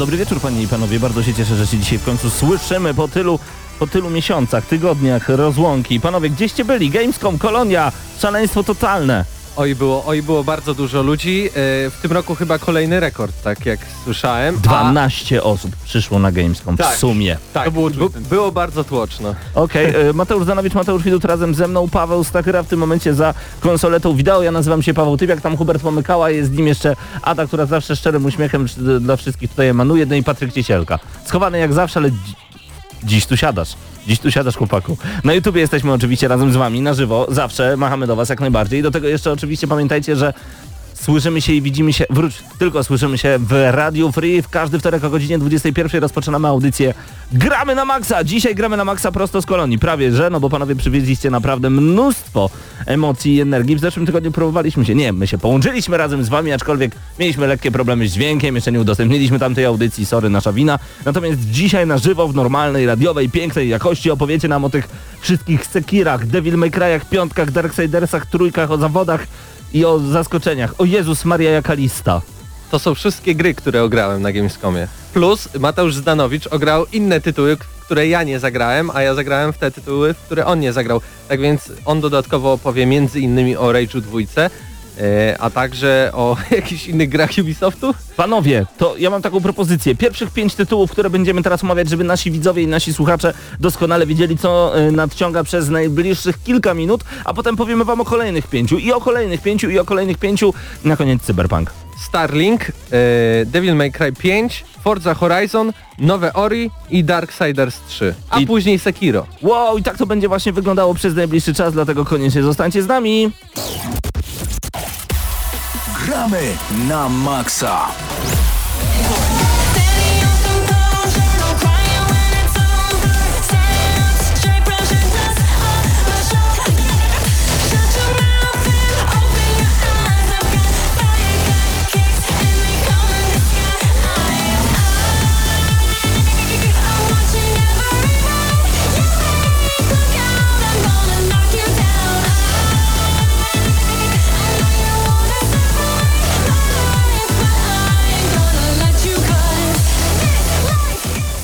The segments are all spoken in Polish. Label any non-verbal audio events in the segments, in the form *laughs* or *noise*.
Dobry wieczór panie i panowie, bardzo się cieszę, że się dzisiaj w końcu słyszymy po tylu, po tylu miesiącach, tygodniach rozłąki. Panowie, gdzieście byli? Gamescom, Kolonia, szaleństwo totalne. Oj było, oj było bardzo dużo ludzi. E, W tym roku chyba kolejny rekord, tak jak słyszałem. A- 12 osób przyszło na Gamescom Tak. w sumie. Tak, To było było bardzo tłoczno. Okej, e, Mateusz Zanowicz, Mateusz Widut razem ze mną, Paweł Stachyra w tym momencie za konsoletą wideo. Ja nazywam się Paweł Typiak, tam Hubert Pomykała, jest z nim jeszcze Ada, która zawsze szczerym uśmiechem dla wszystkich tutaj emanuje, no i Patryk Ciesielka. Schowany jak zawsze, ale dzi- dziś tu siadasz. Dziś tu siadasz, chłopaku. Na YouTubie jesteśmy oczywiście razem z wami, na żywo, zawsze machamy do was jak najbardziej. Do tego jeszcze oczywiście pamiętajcie, że Słyszymy się i widzimy się, wróć, tylko słyszymy się w Radio Free. W każdy wtorek o godzinie 21 rozpoczynamy audycję Gramy na Maxa. Dzisiaj gramy na Maxa prosto z kolonii. Prawie, że, no bo panowie przywieźliście naprawdę mnóstwo emocji i energii. W zeszłym tygodniu próbowaliśmy się, nie, my się połączyliśmy razem z wami, aczkolwiek mieliśmy lekkie problemy z dźwiękiem, jeszcze nie udostępniliśmy tamtej audycji, sorry, nasza wina. Natomiast dzisiaj na żywo, w normalnej, radiowej, pięknej jakości opowiecie nam o tych wszystkich sekirach, Devil May Cry'ach, piątkach, Darksidersach, trójkach, o zawodach i o zaskoczeniach. O Jezus Maria jaka lista. To są wszystkie gry, które ograłem na Gamescomie. Plus Mateusz Zdanowicz ograł inne tytuły, które ja nie zagrałem, a ja zagrałem w te tytuły, które on nie zagrał. Tak więc on dodatkowo opowie między innymi o Rage'u dwójce, a także o *laughs* jakichś innych grach Ubisoftu. Panowie, to ja mam taką propozycję. Pierwszych pięć tytułów, które będziemy teraz omawiać, żeby nasi widzowie i nasi słuchacze doskonale wiedzieli, co y, nadciąga przez najbliższych kilka minut, a potem powiemy wam o kolejnych pięciu i o kolejnych pięciu i o kolejnych pięciu. Na koniec Cyberpunk. Starlink, e, Devil May Cry 5, Forza Horizon, nowe Ori i Darksiders 3, a I- później Sekiro. Wow, i tak to będzie właśnie wyglądało przez najbliższy czas, dlatego koniecznie zostańcie z nami. Gramy na maksa.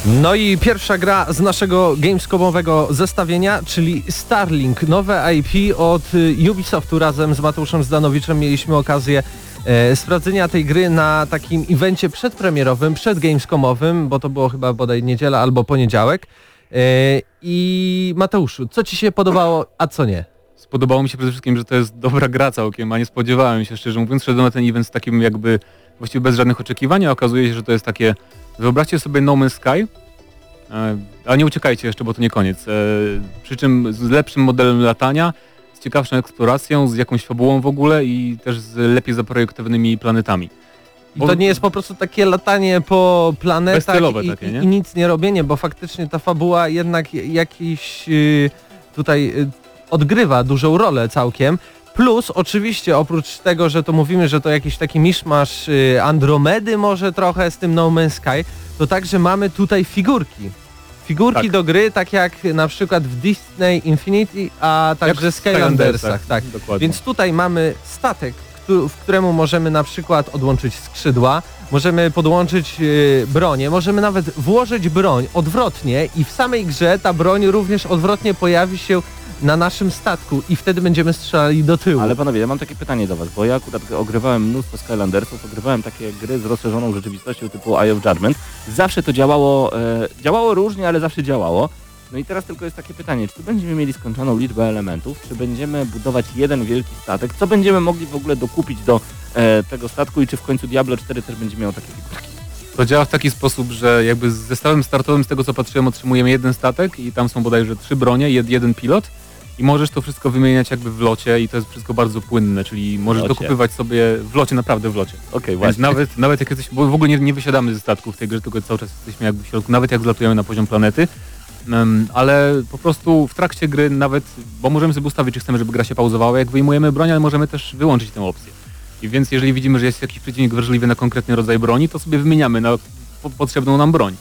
No i pierwsza gra z naszego Gamescomowego zestawienia, czyli Starlink, nowe IP od y, Ubisoftu razem z Mateuszem Zdanowiczem mieliśmy okazję e, sprawdzenia tej gry na takim evencie przedpremierowym, przed Gamescomowym, bo to było chyba bodaj niedziela albo poniedziałek. E, I Mateuszu, co Ci się podobało, a co nie? Spodobało mi się przede wszystkim, że to jest dobra gra całkiem, a nie spodziewałem się szczerze mówiąc, szedłem na ten event z takim jakby właściwie bez żadnych oczekiwań, a okazuje się, że to jest takie, wyobraźcie sobie No Man's Sky, e, ale nie uciekajcie jeszcze, bo to nie koniec. E, przy czym z lepszym modelem latania, z ciekawszą eksploracją, z jakąś fabułą w ogóle i też z lepiej zaprojektowanymi planetami. I to nie jest po prostu takie latanie po planetach i, takie, i nic nie robienie, bo faktycznie ta fabuła jednak jakiś y, tutaj y, odgrywa dużą rolę całkiem. Plus oczywiście oprócz tego, że to mówimy, że to jakiś taki miszmasz y, Andromedy może trochę z tym No Man's Sky, to także mamy tutaj figurki. Figurki Tak. do gry, tak jak na przykład w Disney Infinity, a także Skylandersach. Tak. Dokładnie. Więc tutaj mamy statek, w któremu możemy na przykład odłączyć skrzydła, możemy podłączyć yy, bronię, możemy nawet włożyć broń odwrotnie i w samej grze ta broń również odwrotnie pojawi się na naszym statku i wtedy będziemy strzelali do tyłu. Ale panowie, ja mam takie pytanie do was, bo ja akurat ogrywałem mnóstwo Skylandersów, ogrywałem takie gry z rozszerzoną rzeczywistością typu Eye of Judgment. Zawsze to działało, e, działało różnie, ale zawsze działało. No i teraz tylko jest takie pytanie, czy tu będziemy mieli skończoną liczbę elementów, czy będziemy budować jeden wielki statek, co będziemy mogli w ogóle dokupić do e, tego statku i czy w końcu Diablo 4 też będzie miało takie figurki? To działa w taki sposób, że jakby z zestawem startowym, z tego co patrzyłem, otrzymujemy jeden statek i tam są bodajże trzy bronie, jed, jeden pilot i możesz to wszystko wymieniać jakby w locie i to jest wszystko bardzo płynne, czyli możesz locie. dokupywać sobie w locie, naprawdę w locie. Okej, Więc właśnie. nawet, nawet jak jesteś, bo w ogóle nie, nie wysiadamy ze statku w tej grze, tylko cały czas jesteśmy jakby w środku, nawet jak zlatujemy na poziom planety, Em, ale po prostu w trakcie gry nawet, bo możemy sobie ustawić, czy chcemy, żeby gra się pauzowała, jak wyjmujemy broń, ale możemy też wyłączyć tę opcję. I więc jeżeli widzimy, że jest jakiś przeciwnik wrażliwy na konkretny rodzaj broni, to sobie wymieniamy na po, potrzebną nam broń.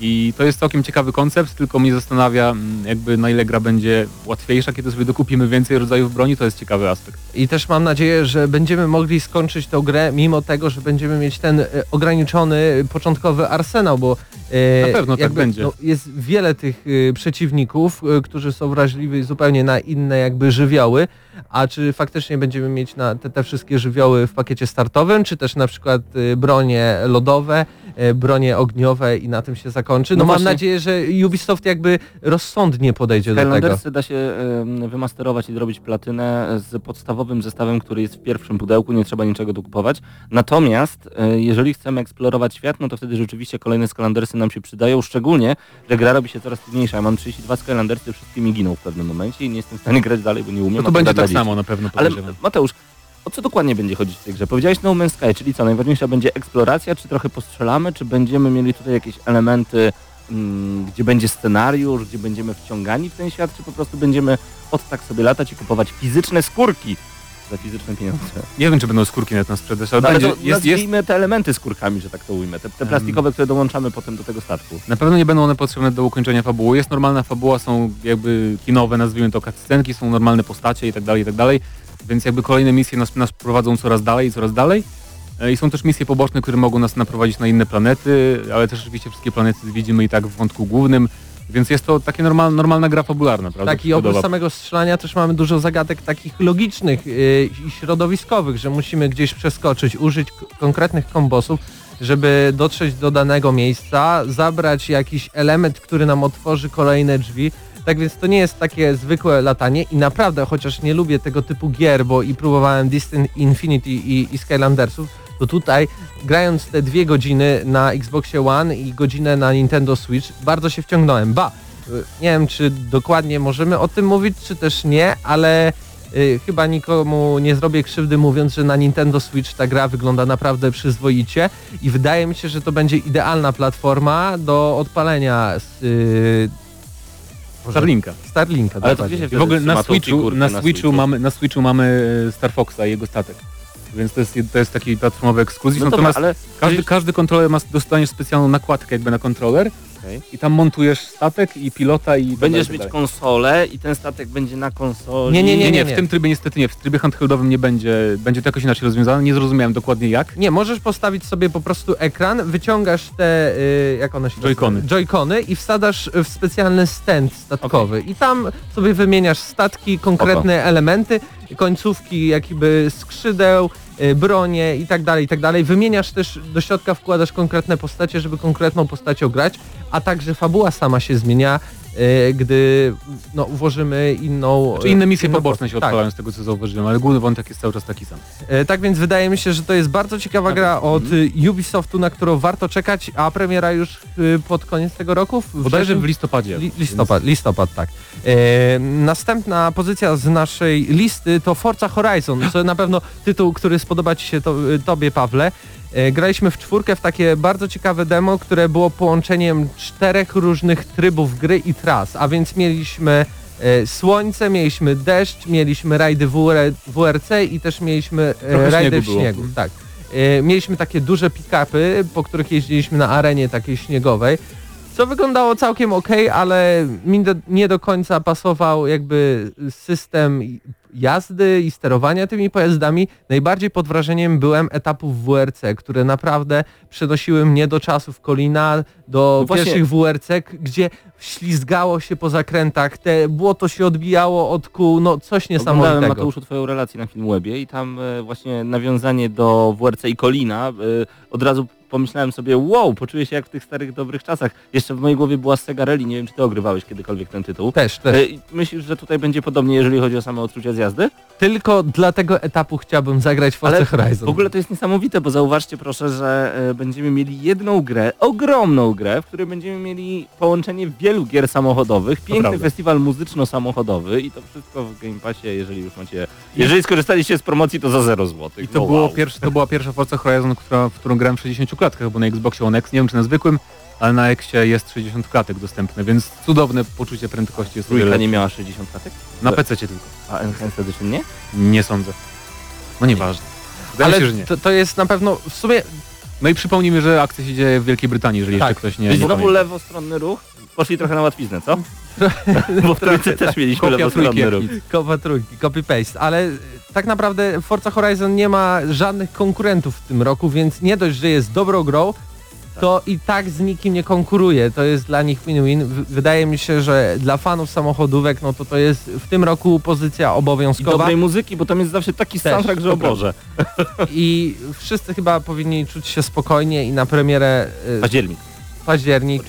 I to jest całkiem ciekawy koncept, tylko mnie zastanawia mm, jakby na ile gra będzie łatwiejsza, kiedy sobie dokupimy więcej rodzajów broni, to jest ciekawy aspekt. I też mam nadzieję, że będziemy mogli skończyć tę grę, mimo tego, że będziemy mieć ten e, ograniczony początkowy arsenał, bo e, Na pewno tak jakby, będzie. No, jest wiele tych e, przeciwników, e, którzy są wrażliwi zupełnie na inne jakby żywioły, a czy faktycznie będziemy mieć na te, te wszystkie żywioły w pakiecie startowym, czy też na przykład e, bronie lodowe, e, bronie ogniowe i na tym się zakończy. No, No mam nadzieję, że Ubisoft jakby rozsądnie podejdzie do tego. Da się em, wymasterować i zrobić platynę z podstawowym zestawem, który jest w pierwszym pudełku, nie trzeba niczego dokupować. Natomiast e, jeżeli chcemy eksplorować świat, no to wtedy rzeczywiście kolejne Skylandersy nam się przydają, szczególnie, że gra robi się coraz trudniejsza. Ja mam 32 Skylandersy, wszystkie mi giną w pewnym momencie i nie jestem w stanie grać dalej, bo nie umiem. No to będzie gra tak samo na pewno Ale podejrzewam. Mateusz, o co dokładnie będzie chodzić w tej grze? Powiedziałeś No Man's Sky, czyli co, najważniejsza będzie eksploracja, czy trochę postrzelamy, czy będziemy mieli tutaj jakieś elementy, mm, gdzie będzie scenariusz, gdzie będziemy wciągani w ten świat, czy po prostu będziemy od tak sobie latać i kupować fizyczne skórki za fizyczne pieniądze? Nie wiem, czy będą skórki nawet na sprzedaż, ale No, ale będzie, to jest, jest, te elementy skórkami, że tak to ujmę, te, te plastikowe, które dołączamy potem do tego statku. Na pewno nie będą one potrzebne do ukończenia fabuły. Jest normalna fabuła, są jakby kinowe, nazwijmy to cutscenki, są normalne postacie i tak dalej, i tak dalej. Więc jakby kolejne misje nas, nas prowadzą coraz dalej i coraz dalej. E, I są też misje poboczne, które mogą nas naprowadzić na inne planety, ale też oczywiście wszystkie planety widzimy i tak w wątku głównym. Więc jest to takie normal, normalna gra fabularna, prawda? Tak i oprócz Podoba. samego strzelania też mamy dużo zagadek takich logicznych yy, i środowiskowych, że musimy gdzieś przeskoczyć, użyć konkretnych kombosów, żeby dotrzeć do danego miejsca, zabrać jakiś element, który nam otworzy kolejne drzwi. Tak więc to nie jest takie zwykłe latanie i naprawdę, chociaż nie lubię tego typu gier, bo i próbowałem Distant Infinity i, i Skylandersów, to tutaj grając te dwie godziny na Xboxie One i godzinę na Nintendo Switch, bardzo się wciągnąłem. Ba, y, nie wiem czy dokładnie możemy o tym mówić, czy też nie, ale y, chyba nikomu nie zrobię krzywdy mówiąc, że na Nintendo Switch ta gra wygląda naprawdę przyzwoicie i wydaje mi się, że to będzie idealna platforma do odpalenia z, y, Starlinka. Starlinka. Ale to dokładnie. gdzie się w ogóle na Switchu, na na Switchu, mamy, na Switchu mamy Star Foxa i jego statek. Więc to jest, to jest taki platformowy ekskluzyw. No dobra, Natomiast ale każdy, każdy kontroler ma, dostaniesz specjalną nakładkę jakby na kontroler Okej. i tam montujesz statek i pilota i... tak będziesz mieć konsolę i ten statek będzie na konsoli. Nie, nie, Nie, nie, nie. w tym trybie niestety nie. W trybie handheldowym nie będzie, będzie to jakoś inaczej rozwiązane. Nie zrozumiałem dokładnie jak. Nie, możesz postawić sobie po prostu ekran, wyciągasz te, y, jak one się Joy-Cony. nazywają? Joy-Cony i wsadasz w specjalny stand statkowy i tam sobie wymieniasz statki, konkretne elementy, końcówki jakby skrzydeł, bronie i tak dalej, i tak dalej. Wymieniasz też, do środka wkładasz konkretne postacie, żeby konkretną postacią grać, a także fabuła sama się zmienia, y, gdy no, włożymy inną... Czy inne misje inną poboczne się postać. Tak. odpalają z tego co zauważyłem, ale główny wątek jest cały czas taki sam. E, Tak więc wydaje mi się, że to jest bardzo ciekawa gra od y, Ubisoftu, na którą warto czekać, a premiera już y, pod koniec tego roku? W Bodajże w listopadzie. Li, listopad, listopad, tak. E, następna pozycja z naszej listy to Forza Horizon, co na pewno tytuł, który spodoba Ci się to, y, Tobie, Pawle. E, graliśmy w czwórkę w takie bardzo ciekawe demo, które było połączeniem czterech różnych trybów gry i tras, a więc mieliśmy e, słońce, mieliśmy deszcz, mieliśmy rajdy WR, WRC i też mieliśmy e, Trochę rajdy śniegu w było. śniegu. Tak. Mieliśmy takie duże pick-upy, po których jeździliśmy na arenie takiej śniegowej co wyglądało całkiem ok, ale mi nie do końca pasował jakby system jazdy i sterowania tymi pojazdami najbardziej pod wrażeniem byłem etapów WRC, które naprawdę przenosiły mnie do czasów Kolina, do No pierwszych WRC, gdzie ślizgało się po zakrętach, te błoto się odbijało od kół, no coś Oglądałem niesamowitego. Mateuszu twoją relację na Filmwebie i tam e, właśnie nawiązanie do WRC i Kolina, e, od razu pomyślałem sobie, wow, poczuję się jak w tych starych dobrych czasach. Jeszcze w mojej głowie była Sega Rally, nie wiem czy ty ogrywałeś kiedykolwiek ten tytuł. Też, też. E, Myślisz, że tutaj będzie podobnie, jeżeli chodzi o same odczucia z jazdy? Tylko dla tego etapu chciałbym zagrać Forza Ale Horizon. W ogóle to jest niesamowite, bo zauważcie proszę, że e, będziemy mieli jedną grę, ogromną grę, w której będziemy mieli połączenie wielu gier samochodowych, piękny festiwal muzyczno-samochodowy i to wszystko w Game Passie, jeżeli już macie... Jeżeli skorzystaliście z promocji, to za 0 zł. I to, było pierwsze, to była pierwsza Forza Horizon, która, w którą grałem w 60 klatkach, bo na Xboxie One X, nie wiem czy na zwykłym, ale na Xie jest 60 klatek dostępne, więc cudowne poczucie prędkości jest Trójka nie miała 60 klatek? Na PC tylko. A Enhanced Edition nie? Nie sądzę. No nieważne. Wydaje Ale się, że nie. to, to jest na pewno w sumie No i przypomnijmy, że akcja się dzieje w Wielkiej Brytanii, jeżeli Tak. jeszcze ktoś nie, nie znowu pamięta. lewostronny ruch? Poszli trochę na łatwiznę, co? *laughs* Bo w trójce też mieliśmy Kopia lewostronny trójki ruch. Kopa trójki, copy-paste, ale tak naprawdę Forza Horizon nie ma żadnych konkurentów w tym roku, więc nie dość, że jest dobrą grą, to i tak z nikim nie konkuruje. To jest dla nich win-win. Wydaje mi się, że dla fanów samochodówek, no to to jest w tym roku pozycja I obowiązkowa dobrej muzyki, bo tam jest zawsze taki Też, soundtrack, że o. Boże. i wszyscy chyba powinni czuć się spokojnie i na premierę y, Październik. Październik y,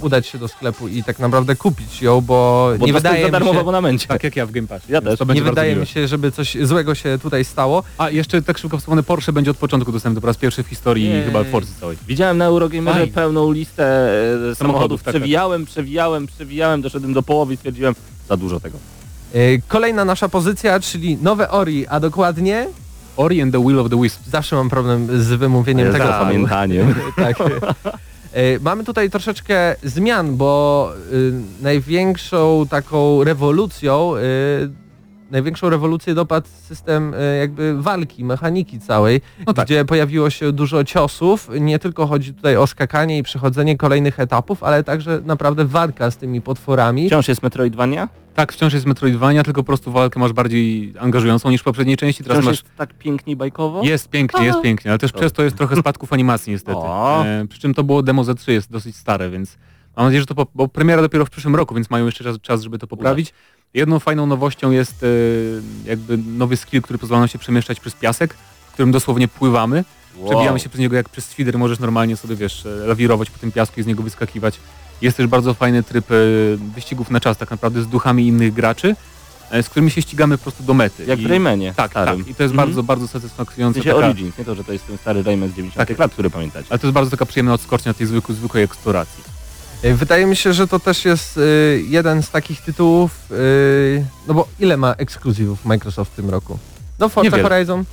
udać się do sklepu i tak naprawdę kupić ją, bo, Bo nie wydaje za mi darmo w się, abonamencie. Tak jak ja w Game Passie. Ja też. To nie wydaje miłe. mi się, żeby coś złego się tutaj stało. A jeszcze tak szybko wspomnę, Porsche będzie od początku dostępny po raz pierwszy w historii Jej. chyba Forcy całej. Widziałem na Eurogamerze pełną listę e, samochodów. Samochodów, tak, tak. przewijałem, przewijałem, przewijałem, doszedłem do połowy i stwierdziłem, za dużo tego. Y, Kolejna nasza pozycja, czyli nowe Ori, a dokładnie Ori and the Will of the Wisp. zawsze mam problem z wymówieniem Z tego. zapamiętaniem. *laughs* tak. *laughs* Y, Mamy tutaj troszeczkę zmian, bo y, największą taką rewolucją, y, największą rewolucję dopadł system y, jakby walki, mechaniki całej, No tak. gdzie pojawiło się dużo ciosów. Nie tylko chodzi tutaj o skakanie i przechodzenie kolejnych etapów, ale także naprawdę walka z tymi potworami. Wciąż jest Metroidvania? Tak, wciąż jest Metroidvania, tylko po prostu walkę masz bardziej angażującą niż w poprzedniej części. Teraz Wciąż masz... jest tak pięknie bajkowo? Jest pięknie, jest pięknie, ale też To- przez to jest trochę spadków animacji niestety. E, przy czym to było demo Z3, jest dosyć stare, więc mam nadzieję, że to, po, bo premiera dopiero w przyszłym roku, więc mają jeszcze czas, czas żeby to poprawić. Jedną fajną nowością jest e, jakby nowy skill, który pozwala nam się przemieszczać przez piasek, w którym dosłownie pływamy. Wow. Przebijamy się przez niego jak przez świder, możesz normalnie sobie, wiesz, e, lawirować po tym piasku i z niego wyskakiwać. Jest też bardzo fajny tryb e, wyścigów na czas, tak naprawdę z duchami innych graczy, z którymi się ścigamy po prostu do mety. Jak I, w Raymanie Tak, starym. tak. I to jest Mhm. bardzo, bardzo W satysfakcjonujące. sensie taka- Origins, nie to, że to jest ten stary Rayman z 90 Tak. lat, który pamiętacie. Ale to jest bardzo taka przyjemna odskocznia tej zwykłej, zwykłej eksploracji. Y, Wydaje mi się, że to też jest y, jeden z takich tytułów, y, no bo ile ma ekskluzywów Microsoft w tym roku? No Forza Niewiele. Horizon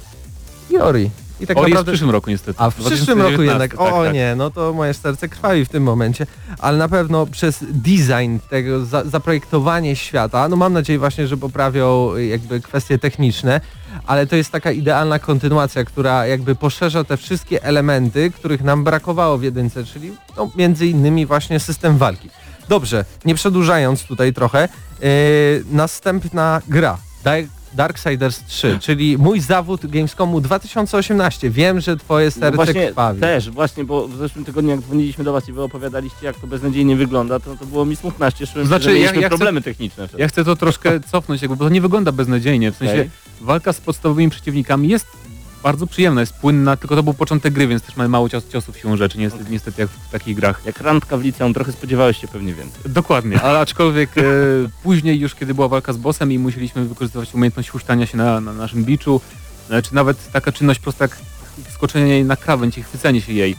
i Ori. I tak Ori jest w naprawdę... przyszłym roku niestety. A w przyszłym roku 2019, jednak, o tak, tak. nie, no to moje serce krwawi w tym momencie, ale na pewno przez design tego, za, zaprojektowanie świata, no mam nadzieję właśnie, że poprawią jakby kwestie techniczne, ale to jest taka idealna kontynuacja, która jakby poszerza te wszystkie elementy, których nam brakowało w jedynce, czyli no, między innymi właśnie system walki. Dobrze, nie przedłużając tutaj trochę, yy, następna gra. Dark- Darksiders 3, czyli mój zawód Gamescomu 2018. Wiem, że twoje No serce właśnie krwawi. też, właśnie, bo w zeszłym tygodniu jak dzwoniliśmy do was i wy opowiadaliście jak to beznadziejnie wygląda, to, to było mi smutno, cieszyłem Znaczy, się, że ja- mieliśmy ja chcę- problemy techniczne. wtedy. Ja chcę to troszkę *laughs* cofnąć, jakby, bo to nie wygląda beznadziejnie. W sensie Okej. walka z podstawowymi przeciwnikami jest bardzo przyjemna, jest płynna, tylko to był początek gry, więc też mamy mało cios, ciosów siłą rzeczy, niestety, niestety jak w takich grach. Jak randka w liceum, trochę spodziewałeś się pewnie więcej. Dokładnie, *laughs* ale aczkolwiek e, później już, kiedy była walka z bossem i musieliśmy wykorzystywać umiejętność huśtania się na, na naszym biczu, e, czy nawet taka czynność prosta jak skoczenie jej na krawędź i chwycenie się jej,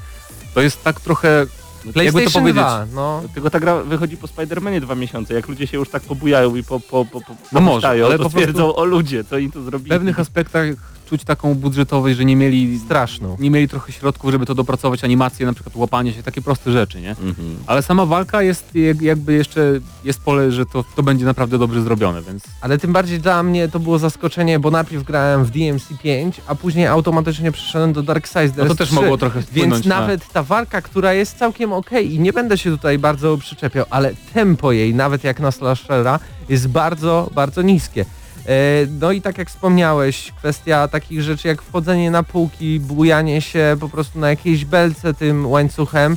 to jest tak trochę, jakby to powiedzieć, 2, no. Tylko ta gra wychodzi po Spider-Manie dwa miesiące, jak ludzie się już tak pobujają i po, po, po, po No może, ale to po prostu- stwierdzą, o ludzie, co im to w zrobili. pewnych aspektach czuć taką budżetowość, że nie mieli Straszną. nie mieli trochę środków, żeby to dopracować, animacje, na przykład łapanie się, takie proste rzeczy, nie? Mhm. Ale sama walka jest jak- jakby jeszcze, jest pole, że to, to będzie naprawdę dobrze zrobione, więc Ale tym bardziej dla mnie to było zaskoczenie, bo najpierw grałem w DMC5, a później automatycznie przeszedłem do Darksiders no to też 3. mogło trochę wpłynąć Więc na... nawet ta walka, która jest całkiem okej i nie będę się tutaj bardzo przyczepiał, ale tempo jej, nawet jak na slashera, jest bardzo, bardzo niskie. No i tak jak wspomniałeś, kwestia takich rzeczy jak wchodzenie na półki, bujanie się po prostu na jakiejś belce tym łańcuchem,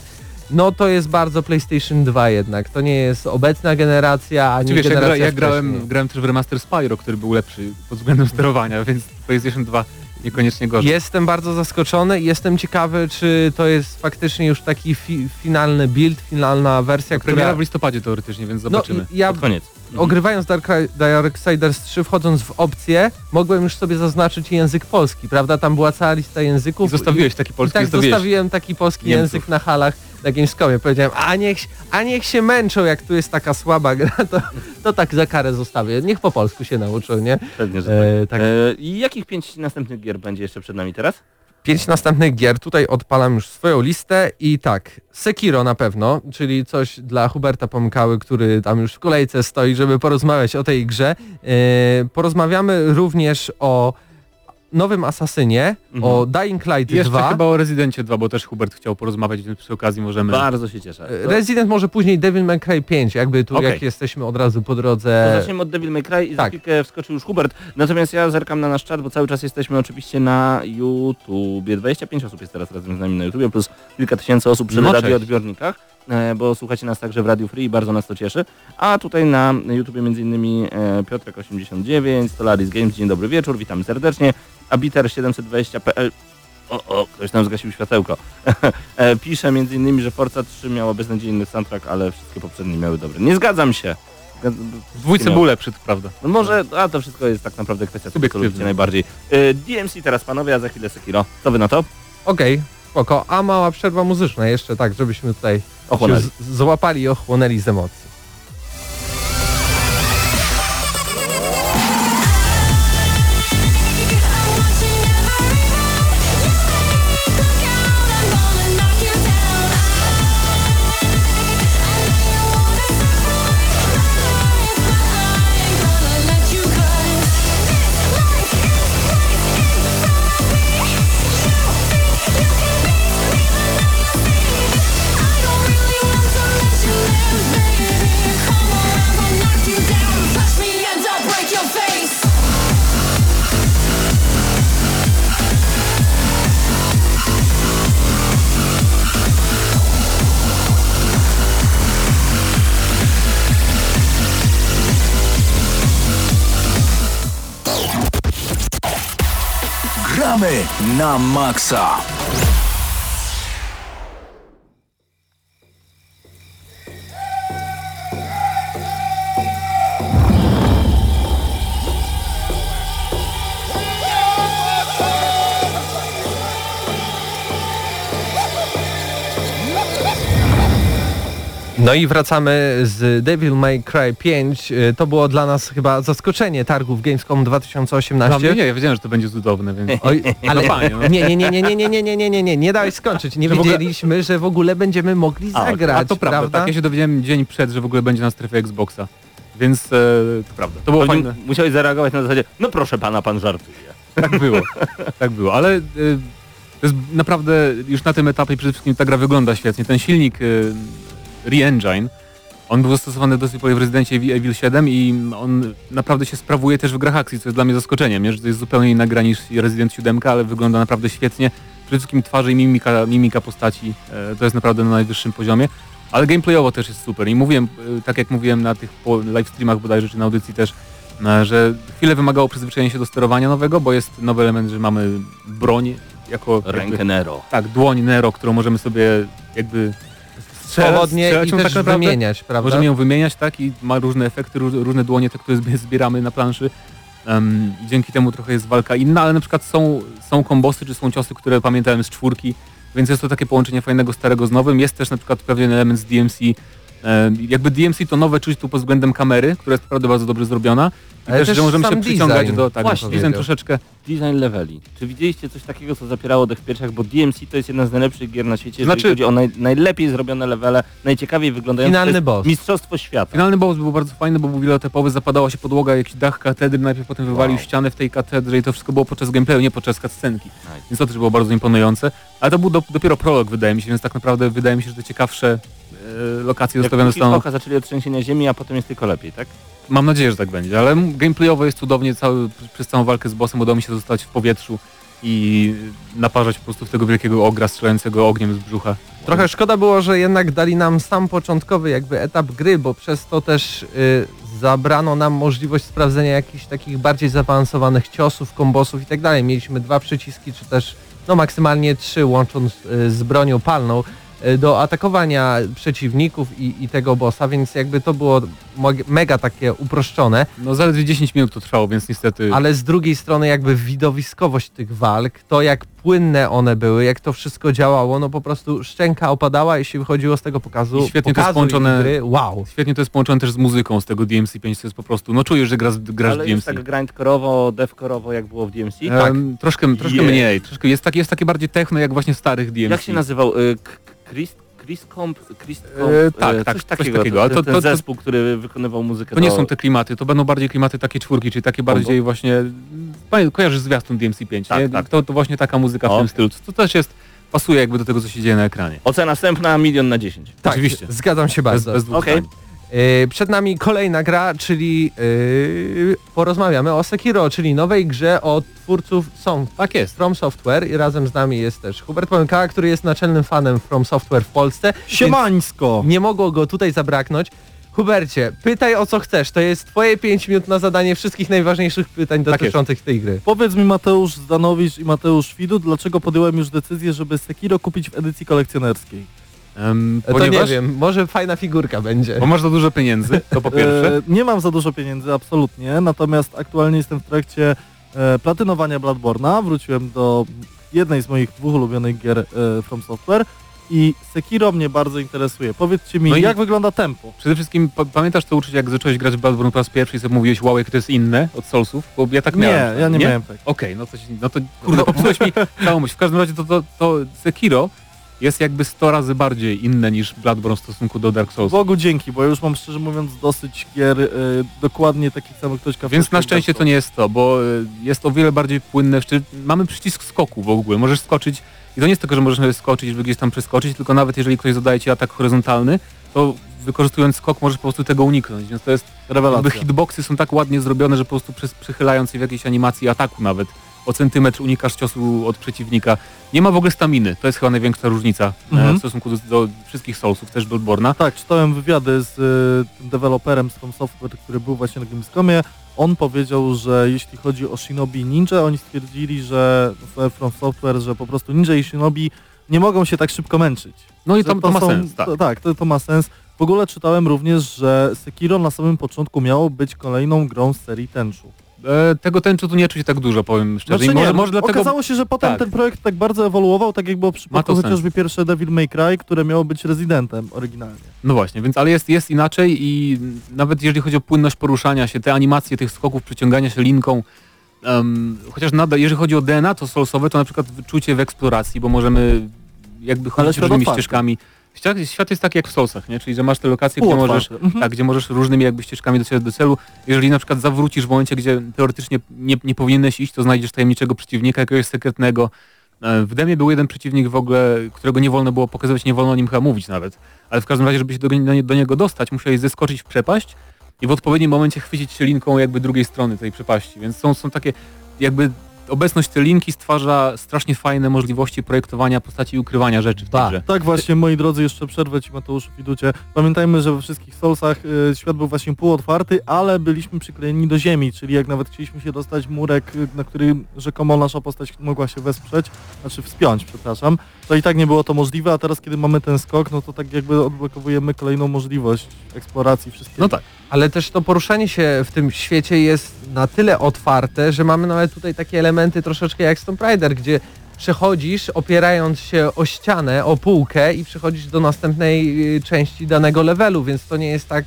no to jest bardzo PlayStation 2 jednak. To nie jest obecna generacja, ani Czy wiesz, ja, gra, generacja ja grałem, grałem też w remaster Spyro, który był lepszy pod względem sterowania, więc PlayStation 2 niekoniecznie gorzej. Jestem bardzo zaskoczony i jestem ciekawy, czy to jest faktycznie już taki fi finalny build, finalna wersja, Premiera która... w listopadzie teoretycznie, więc No, zobaczymy. ja Pod koniec. Ogrywając Dark, Darksiders 3, wchodząc w opcję, mogłem już sobie zaznaczyć język polski, prawda? Tam była cała lista I języków. zostawiłeś taki I polski, tak zostawiłeś. zostawiłem taki polski Niemców. język na halach na Gamescomie. Powiedziałem, a niech, a niech się męczą, jak tu jest taka słaba gra, to, to tak za karę zostawię. Niech po polsku się nauczą, nie? Pewnie, że E, tak. tak. E, I jakich pięć następnych gier będzie jeszcze przed nami teraz? Pięć następnych gier, tutaj odpalam już swoją listę i tak, Sekiro na pewno, czyli coś dla Huberta Pomkały, który tam już w kolejce stoi, żeby porozmawiać o tej grze. E, porozmawiamy również o nowym Asasynie, Mhm. o Dying Light jeszcze 2. chyba o Rezydencie 2, bo też Hubert chciał porozmawiać, więc przy okazji możemy... Bardzo się cieszę. E, To, Resident może później Devil May Cry 5, jakby tu Okej. jak jesteśmy od razu po to drodze. zaczniemy od Devil May Cry i za tak. chwilkę wskoczył już Hubert. Natomiast ja zerkam na nasz czat, bo cały czas jesteśmy oczywiście na YouTubie. 25 osób jest teraz razem z nami na YouTubie, plus kilka tysięcy osób przy No, radioodbiornikach, e, bo słuchacie nas także w Radio Free i bardzo nas to cieszy. A tutaj na YouTubie między innymi e, Piotrek89, Stolaris Games, dzień dobry wieczór, witamy serdecznie. Abiter720.pl o, o, ktoś tam zgasił światełko. *laughs* E, Pisze między innymi, że Forza 3 miała beznadziejny soundtrack, ale wszystkie poprzednie miały dobry. Nie zgadzam się. Dwójce lepszy, to prawda. No może, a to wszystko jest tak naprawdę kwestia lubicie najbardziej. Y, DMC teraz panowie, a za chwilę Sekiro. Co wy na to? Okej, spoko. A mała przerwa muzyczna jeszcze, tak, żebyśmy tutaj Ochłonęli. złapali i ochłonęli z emocji. Макса. No i wracamy z Devil May Cry 5. Y, To było dla nas chyba zaskoczenie targów Gamescom 2018. Dla mnie nie, ja wiedziałem, że to będzie cudowne, więc... Oj, ale no. nie, nie, nie, nie, nie, nie, nie, nie, nie, nie, nie, nie dałeś skończyć. Nie Że w ogóle- wiedzieliśmy, że w ogóle będziemy mogli zagrać, A to prawda, tak ja się dowiedziałem dzień przed, że w ogóle będzie na strefie Xboxa. Więc e, to prawda. To było fajne. musiałeś zareagować na zasadzie, no proszę pana, pan żartuje. Tak było. tak było, ale e, to jest naprawdę już na tym etapie przede wszystkim ta gra wygląda świetnie. Ten silnik e, Re-Engine, on był zastosowany do tej pory w Rezydencie Evil Evil 7 i on naprawdę się sprawuje też w grach akcji, co jest dla mnie zaskoczeniem, nie? że to jest zupełnie inna gra niż Resident 7, ale wygląda naprawdę świetnie. Przede wszystkim twarze i mimika, mimika postaci, e, to jest naprawdę na najwyższym poziomie. Ale gameplayowo też jest super i mówiłem, e, tak jak mówiłem na tych po live streamach bodajże, czy na audycji też, e, że chwilę wymagało przyzwyczajenia się do sterowania nowego, bo jest nowy element, że mamy broń jako jakby, Rękę Nero. tak, dłoń Nero, którą możemy sobie jakby strzelać, Swobodnie strzelać i też tak naprawdę. wymieniać, prawda? Możemy ją wymieniać, tak, i ma różne efekty, róż- różne dłonie, te, które zbi- zbieramy na planszy. Um, dzięki temu trochę jest walka inna, ale na przykład są, są kombosy, czy są ciosy, które pamiętałem z czwórki, więc jest to takie połączenie fajnego starego z nowym. Jest też na przykład pewien element z DMC. E, jakby DMC to nowe czuć tu pod względem kamery, która jest naprawdę bardzo dobrze zrobiona. I Ale też, też że możemy sam się przyciągać design. do... Tak, Właśnie. design troszeczkę... Design leveli. Czy widzieliście coś takiego, co zapierało dech w piersiach? Bo DMC to jest jedna z najlepszych gier na świecie, jeżeli Znaczy- chodzi o naj, najlepiej zrobione levele, najciekawiej wyglądające. Finalny boss. Mistrzostwo świata. Finalny boss był bardzo fajny, bo był wieloetapowy, zapadała się podłoga, jakiś dach katedry, najpierw potem wywalił Wow. ścianę w tej katedrze i to wszystko było podczas gameplayu, nie podczas cutscenki. Nice. Więc to też było bardzo imponujące. Ale to był do, dopiero prolog, wydaje mi się, więc tak naprawdę wydaje mi się, że te ciekawsze lokacje Jak zostawione zostaną. Spoka zaczęli od trzęsienia ziemi, a potem jest tylko lepiej, tak? Mam nadzieję, że tak będzie, ale gameplayowo jest cudownie, cały, przez całą walkę z bossem udało mi się zostać w powietrzu i naparzać po prostu w tego wielkiego ogra strzelającego ogniem z brzucha. Trochę szkoda było, że jednak dali nam sam początkowy jakby etap gry, bo przez to też y, zabrano nam możliwość sprawdzenia jakichś takich bardziej zaawansowanych ciosów, kombosów i tak dalej. Mieliśmy dwa przyciski, czy też no maksymalnie trzy łącząc y, z bronią palną do atakowania przeciwników i, i tego bossa, więc jakby to było mega takie uproszczone. No zaledwie 10 minut to trwało, więc niestety... Ale z drugiej strony jakby widowiskowość tych walk, to jak płynne one były, jak to wszystko działało, no po prostu szczęka opadała, jeśli wychodziło z tego pokazu. I świetnie to jest pokazu połączone- Gry. Wow. Świetnie to jest połączone też z muzyką z tego DMC5, to jest po prostu, no czujesz, że grasz, grasz w Ale jest DMC. tak grindcore'owo, devcore'owo, jak było w DMC. Em, troszkę troszkę Jej. mniej, troszkę, jest, takie, jest takie bardziej techno jak właśnie w starych DMC. Jak się nazywał? Y, K- Chris, Chris Comp? Chris Comp? E, tak, y, tak, coś coś takiego. takiego, Ten, to- ten to- to- zespół, który wykonywał muzykę To nie do... są te klimaty, to będą bardziej klimaty takie czwórki, czyli takie bardziej właśnie, kojarzysz zwiastun DMC5, Tak, nie? tak. To, to właśnie taka muzyka w O. tym stylu, to też jest, pasuje jakby do tego, co się dzieje na ekranie. Ocena następna, milion na 10. Tak, Oczywiście. Zgadzam się Bez, bardzo. bez dwóch Okej. Yy, przed nami kolejna gra, czyli yy, porozmawiamy o Sekiro, czyli nowej grze od twórców są Tak jest. From Software i razem z nami jest też Hubert Pomykała, który jest naczelnym fanem From Software w Polsce. Siemańsko! Nie mogło go tutaj zabraknąć. Hubercie, pytaj o co chcesz. To jest twoje 5 minut na zadanie wszystkich najważniejszych pytań Tak dotyczących tej gry. Powiedz mi Mateusz Zdanowicz i Mateusz Widu, dlaczego podjąłem już decyzję, żeby Sekiro kupić w edycji kolekcjonerskiej? Um, To ponieważ, nie wiem, może fajna figurka będzie. bo masz za dużo pieniędzy, to po pierwsze. E, nie mam za dużo pieniędzy, absolutnie, natomiast aktualnie jestem w trakcie e, platynowania Bloodborne'a. Wróciłem do jednej z moich dwóch ulubionych gier e, From Software i Sekiro mnie bardzo interesuje. Powiedzcie mi, No i- jak wygląda tempo? Przede wszystkim pa- pamiętasz to uczucie, jak zacząłeś grać w Bloodborne po raz pierwszy i sobie mówiłeś, wow, jak to jest inne od Soulsów? Bo ja tak nie, miałem. ja nie, miałem tak. Okej, no, coś, no to kurde, *laughs* popsułeś mi całą myśl. W każdym razie to, to, to Sekiro jest jakby 100 razy bardziej inne niż Bloodborne w stosunku do Dark Souls. Bogu dzięki, bo już mam szczerze mówiąc dosyć gier e, dokładnie takich samych ktośka. Więc na szczęście to nie jest to, bo y, jest o wiele bardziej płynne. Mamy przycisk skoku w ogóle. Możesz skoczyć i to nie jest tylko, że możesz skoczyć, żeby gdzieś tam przeskoczyć, tylko nawet jeżeli ktoś zadaje ci atak horyzontalny, to wykorzystując skok możesz po prostu tego uniknąć. Więc to jest jakby Rewelacja. hitboxy są tak ładnie zrobione, że po prostu przez, przychylając się w jakiejś animacji ataku nawet o centymetr unikasz ciosu od przeciwnika. Nie ma w ogóle staminy. To jest chyba największa różnica e, Mhm. w stosunku do, do wszystkich Soulsów, też Bloodborne'a. Tak, czytałem wywiady z y, tym deweloperem z From Software, który był właśnie na Gamescomie. On powiedział, że jeśli chodzi o Shinobi Ninja, oni stwierdzili, że From Software, że po prostu Ninja i Shinobi nie mogą się tak szybko męczyć. No i Że to, to ma są- sens, tak. To, tak, to, to ma sens. W ogóle czytałem również, że Sekiro na samym początku miało być kolejną grą z serii Tenchu. E, tego tęczu tu nie czuć tak dużo, powiem szczerze. Znaczy może, może dlatego... Okazało się, że potem tak. ten projekt tak bardzo ewoluował, tak jak było w przypadku sens. chociażby pierwsze Devil May Cry, które miało być Residentem oryginalnie. No właśnie, więc ale jest, jest inaczej i nawet jeżeli chodzi o płynność poruszania się, te animacje tych skoków, przyciągania się linką, em, chociaż nadal, jeżeli chodzi o DNA, to solsowe, to na przykład czucie w eksploracji, bo możemy jakby chodzić różnymi otwarty. ścieżkami. Świat, świat jest tak jak w Soulsach, nie? Czyli że masz te lokacje, gdzie możesz. Mhm. tak, gdzie możesz różnymi jakby ścieżkami docierać do celu. Jeżeli na przykład zawrócisz w momencie, gdzie teoretycznie nie, nie powinieneś iść, to znajdziesz tajemniczego przeciwnika, jakiegoś sekretnego. E, W demie był jeden przeciwnik w ogóle, którego nie wolno było pokazywać, nie wolno o nim chyba mówić nawet. Ale w każdym razie, żeby się do, do, do niego dostać, musiałeś zeskoczyć w przepaść i w odpowiednim momencie chwycić się linką jakby drugiej strony tej przepaści. Więc są, są takie jakby obecność tej linki stwarza strasznie fajne możliwości projektowania postaci i ukrywania rzeczy w Tak. grze. Tak właśnie, moi drodzy, jeszcze przerwę Ci Mateuszu Widucie. Pamiętajmy, że we wszystkich Soulsach y, świat był właśnie półotwarty, ale byliśmy przyklejeni do ziemi, czyli jak nawet chcieliśmy się dostać murek, y, na który rzekomo nasza postać mogła się wesprzeć, znaczy wspiąć, przepraszam, to i tak nie było to możliwe, a teraz kiedy mamy ten skok, no to tak jakby odblokowujemy kolejną możliwość eksploracji wszystkiego. No tak. Ale też to poruszanie się w tym świecie jest na tyle otwarte, że mamy nawet tutaj takie elementy troszeczkę jak Tomb Raider, gdzie przechodzisz opierając się o ścianę, o półkę i przechodzisz do następnej y, części danego levelu, więc to nie jest tak...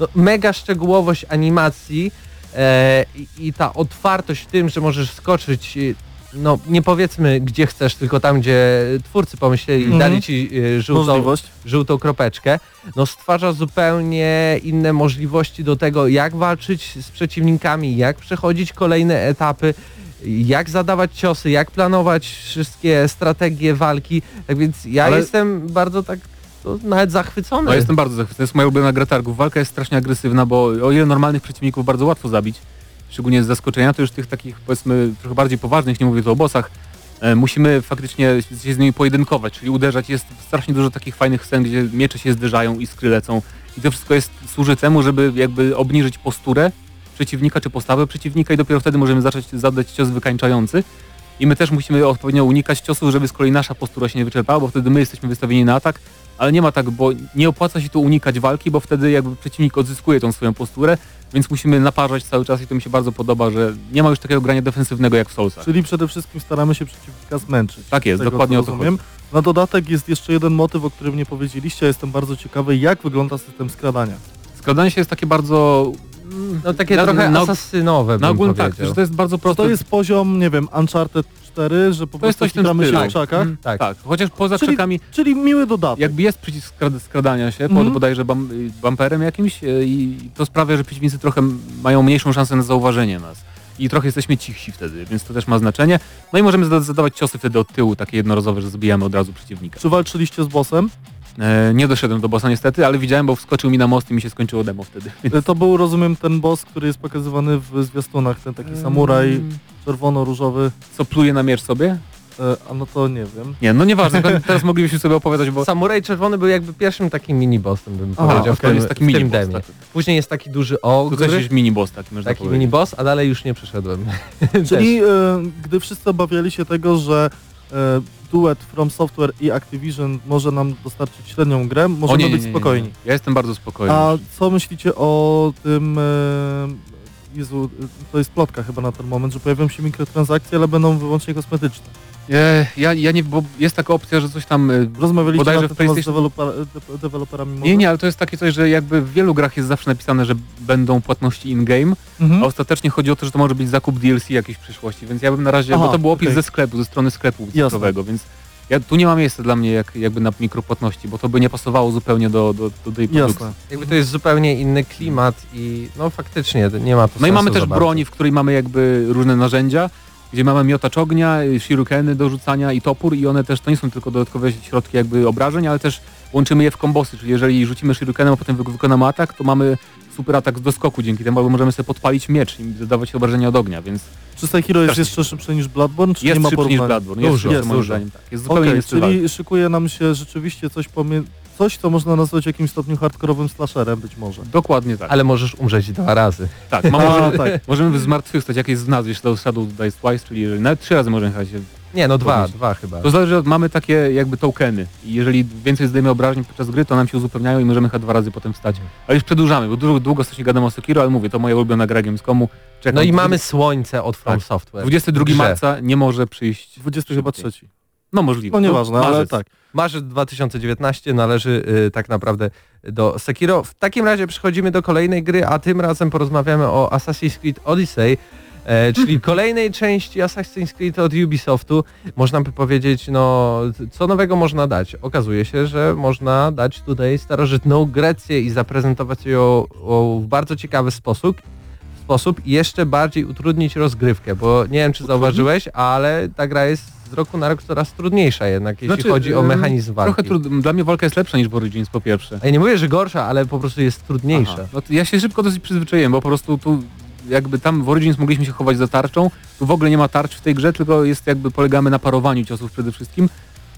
No, mega szczegółowość animacji e, i, ta otwartość w tym, że możesz skoczyć y, no nie powiedzmy gdzie chcesz, tylko tam gdzie twórcy pomyśleli, Mhm. dali ci y, żółtą, Możliwość. żółtą kropeczkę, no stwarza zupełnie inne możliwości do tego, jak walczyć z przeciwnikami, jak przechodzić kolejne etapy, jak zadawać ciosy, jak planować wszystkie strategie walki. Tak więc ja Ale- jestem bardzo tak to nawet zachwycony. No jestem bardzo zachwycony, to jest moja ulubiona gra targów. Walka jest strasznie agresywna, bo o ile normalnych przeciwników bardzo łatwo zabić, szczególnie z zaskoczenia, to już tych takich powiedzmy trochę bardziej poważnych, nie mówię tu o bossach, e, musimy faktycznie się z nimi pojedynkować, czyli uderzać. Jest strasznie dużo takich fajnych scen, gdzie miecze się zderzają, iskry lecą i to wszystko jest, służy temu, żeby jakby obniżyć posturę przeciwnika czy postawę przeciwnika i dopiero wtedy możemy zacząć zadać cios wykańczający. I my też musimy odpowiednio unikać ciosów, żeby z kolei nasza postura się nie wyczerpała, bo wtedy my jesteśmy wystawieni na atak, ale nie ma tak, bo nie opłaca się tu unikać walki, bo wtedy jakby przeciwnik odzyskuje tą swoją posturę, więc musimy naparzać cały czas i to mi się bardzo podoba, że nie ma już takiego grania defensywnego jak w Soulsach. Czyli przede wszystkim staramy się przeciwnika zmęczyć. Tak jest, dokładnie o to rozumiem. Na dodatek jest jeszcze jeden motyw, o którym nie powiedzieliście. Jestem bardzo ciekawy, jak wygląda system skradania. Skradanie się jest takie bardzo... mm, No takie na- trochę na- asasynowe Na ogólnie tak, że to jest bardzo proste. to jest poziom, nie wiem, Uncharted 4, że po To jest prostu kitramy się w krzakach. Mm, Tak. tak. chociaż poza Czyli- krzakami Czyli miły dodatek. jakby jest przycisk skrad- skradania się Mhm. pod bodajże bam, bumperem jakimś y, i to sprawia, że przeciwnicy trochę mają mniejszą szansę na zauważenie nas. I trochę jesteśmy cichsi wtedy, więc to też ma znaczenie. No i możemy zada- zadawać ciosy wtedy od tyłu, takie jednorazowe, że zabijamy od razu przeciwnika. Czy walczyliście z bossem? E, nie doszedłem do bossa niestety, ale widziałem, bo wskoczył mi na most i mi się skończyło demo wtedy. E, To był, rozumiem, ten boss, który jest pokazywany w zwiastunach, ten taki samuraj czerwono-różowy. Co pluje na miecz sobie? E, A no to nie wiem. Nie, no nieważne, *laughs* teraz moglibyśmy sobie opowiadać, bo Samuraj Czerwony był jakby pierwszym takim mini-bossem, bym Aha, powiedział, okej, w tym, jest taki w tym mini-boss, demie. tak. Później jest taki duży to ogr, też jest mini-boss taki, można taki powiedzieć. mini-boss, a dalej już nie przeszedłem. *laughs* Czyli e, gdy wszyscy obawiali się tego, że e, duet From Software i Activision może nam dostarczyć średnią grę, O, możemy nie, nie, być nie, nie. spokojni. Ja jestem bardzo spokojny. A co myślicie o tym... E, Jezu, to jest plotka chyba na ten moment, że pojawią się mikrotransakcje, ale będą wyłącznie kosmetyczne. E, ja, ja nie, bo jest taka opcja, że coś tam... e, Rozmawialiście na ten temat z PlayStation- deweloper, de, deweloperami? Nie, nie, ale to jest takie coś, że jakby w wielu grach jest zawsze napisane, że będą płatności in-game, Mhm. a ostatecznie chodzi o to, że to może być zakup DLC jakiejś w przyszłości, więc ja bym na razie, Aha, bo to był opis okej. ze sklepu, ze strony sklepu cyfrowego, więc ja, tu nie ma miejsca dla mnie jak, jakby na mikropłatności, bo to by nie pasowało zupełnie do, do, do tej produkcji. Jasne. Jakby to jest zupełnie inny klimat i no faktycznie nie ma to No i mamy też broni, w której mamy jakby różne narzędzia, gdzie mamy miotacz ognia, shurikeny do rzucania i topór i one też to nie są tylko dodatkowe środki jakby obrażeń, ale też łączymy je w kombosy, czyli jeżeli rzucimy shurikenem, a potem wy- wykonamy atak, to mamy super atak z doskoku dzięki temu, albo możemy sobie podpalić miecz i zadawać obrażenia od ognia, więc Czy Sekiro jest jeszcze szybsze niż Bloodborne, czy jest nie ma szybszy niż porównania? Bloodborne, jest Dużo, jest dużo. zdaniem, tak. Jest zupełnie walki. czyli szykuje nam się rzeczywiście coś pomiędzy... Coś, co można nazwać w jakimś stopniu hardkorowym slasherem być może. Dokładnie tak. Ale możesz umrzeć dwa razy. tak, ma, A, *laughs* możemy, tak. możemy zmartwychwstać, jak jest w nazwie Shadow Shadow Dice Twice, czyli nawet trzy razy możemy jechać Nie, no dwa, Podnieść. dwa chyba. To zależy, od, mamy takie jakby tokeny i jeżeli więcej zdejmy obrażeń podczas gry, to nam się uzupełniają i możemy chyba dwa razy potem wstać. Ale już przedłużamy, bo długo, długo strasznie gadam o Sekiro, ale mówię, to moja ulubiona gra Gamescomu. Czekam. No i mamy słońce od From Tak. Software. 22 w grze. marca nie może przyjść. 20 chyba szybciej. trzeci. No możliwe. No nieważne, ale marzec. tak. Marzec 2019 należy y, tak naprawdę do Sekiro. W takim razie przechodzimy do kolejnej gry, a tym razem porozmawiamy o Assassin's Creed Odyssey, e, czyli kolejnej części Assassin's Creed od Ubisoftu. Można by powiedzieć, no co nowego można dać? Okazuje się, że można dać tutaj starożytną Grecję i zaprezentować ją w bardzo ciekawy sposób sposób i jeszcze bardziej utrudnić rozgrywkę, bo nie wiem czy zauważyłeś, ale ta gra jest z roku na rok coraz trudniejsza jednak, jeśli Znaczy, chodzi o mechanizm walki. Trochę trud... Dla mnie walka jest lepsza niż w Origins po pierwsze. Ja nie mówię, że gorsza, ale po prostu jest trudniejsza. Aha. No ja się szybko dosyć przyzwyczaiłem, bo po prostu tu jakby tam w Origins mogliśmy się chować za tarczą, tu w ogóle nie ma tarcz w tej grze, tylko jest jakby polegamy na parowaniu ciosów przede wszystkim.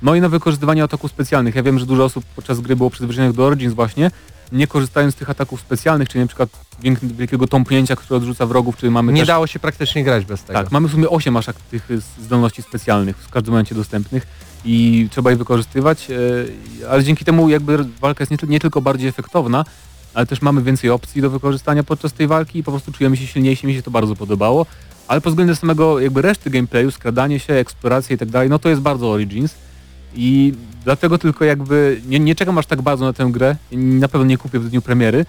No i na wykorzystywaniu ataków specjalnych. Ja wiem, że dużo osób podczas gry było przyzwyczajonych do Origins właśnie, nie korzystając z tych ataków specjalnych, czyli na przykład wielkiego tąpnięcia, które odrzuca wrogów, czy mamy Nie też... dało się praktycznie grać bez tego. Tak, mamy w sumie 8 aż tych zdolności specjalnych w każdym momencie dostępnych i trzeba je wykorzystywać, e, ale dzięki temu jakby walka jest nie tylko bardziej efektowna, ale też mamy więcej opcji do wykorzystania podczas tej walki i po prostu czujemy się silniejsi, mi się to bardzo podobało. Ale pod względem samego jakby reszty gameplayu, skradanie się, eksploracje i tak dalej, no to jest bardzo Origins i dlatego tylko jakby nie, nie czekam aż tak bardzo na tę grę, na pewno nie kupię w dniu premiery,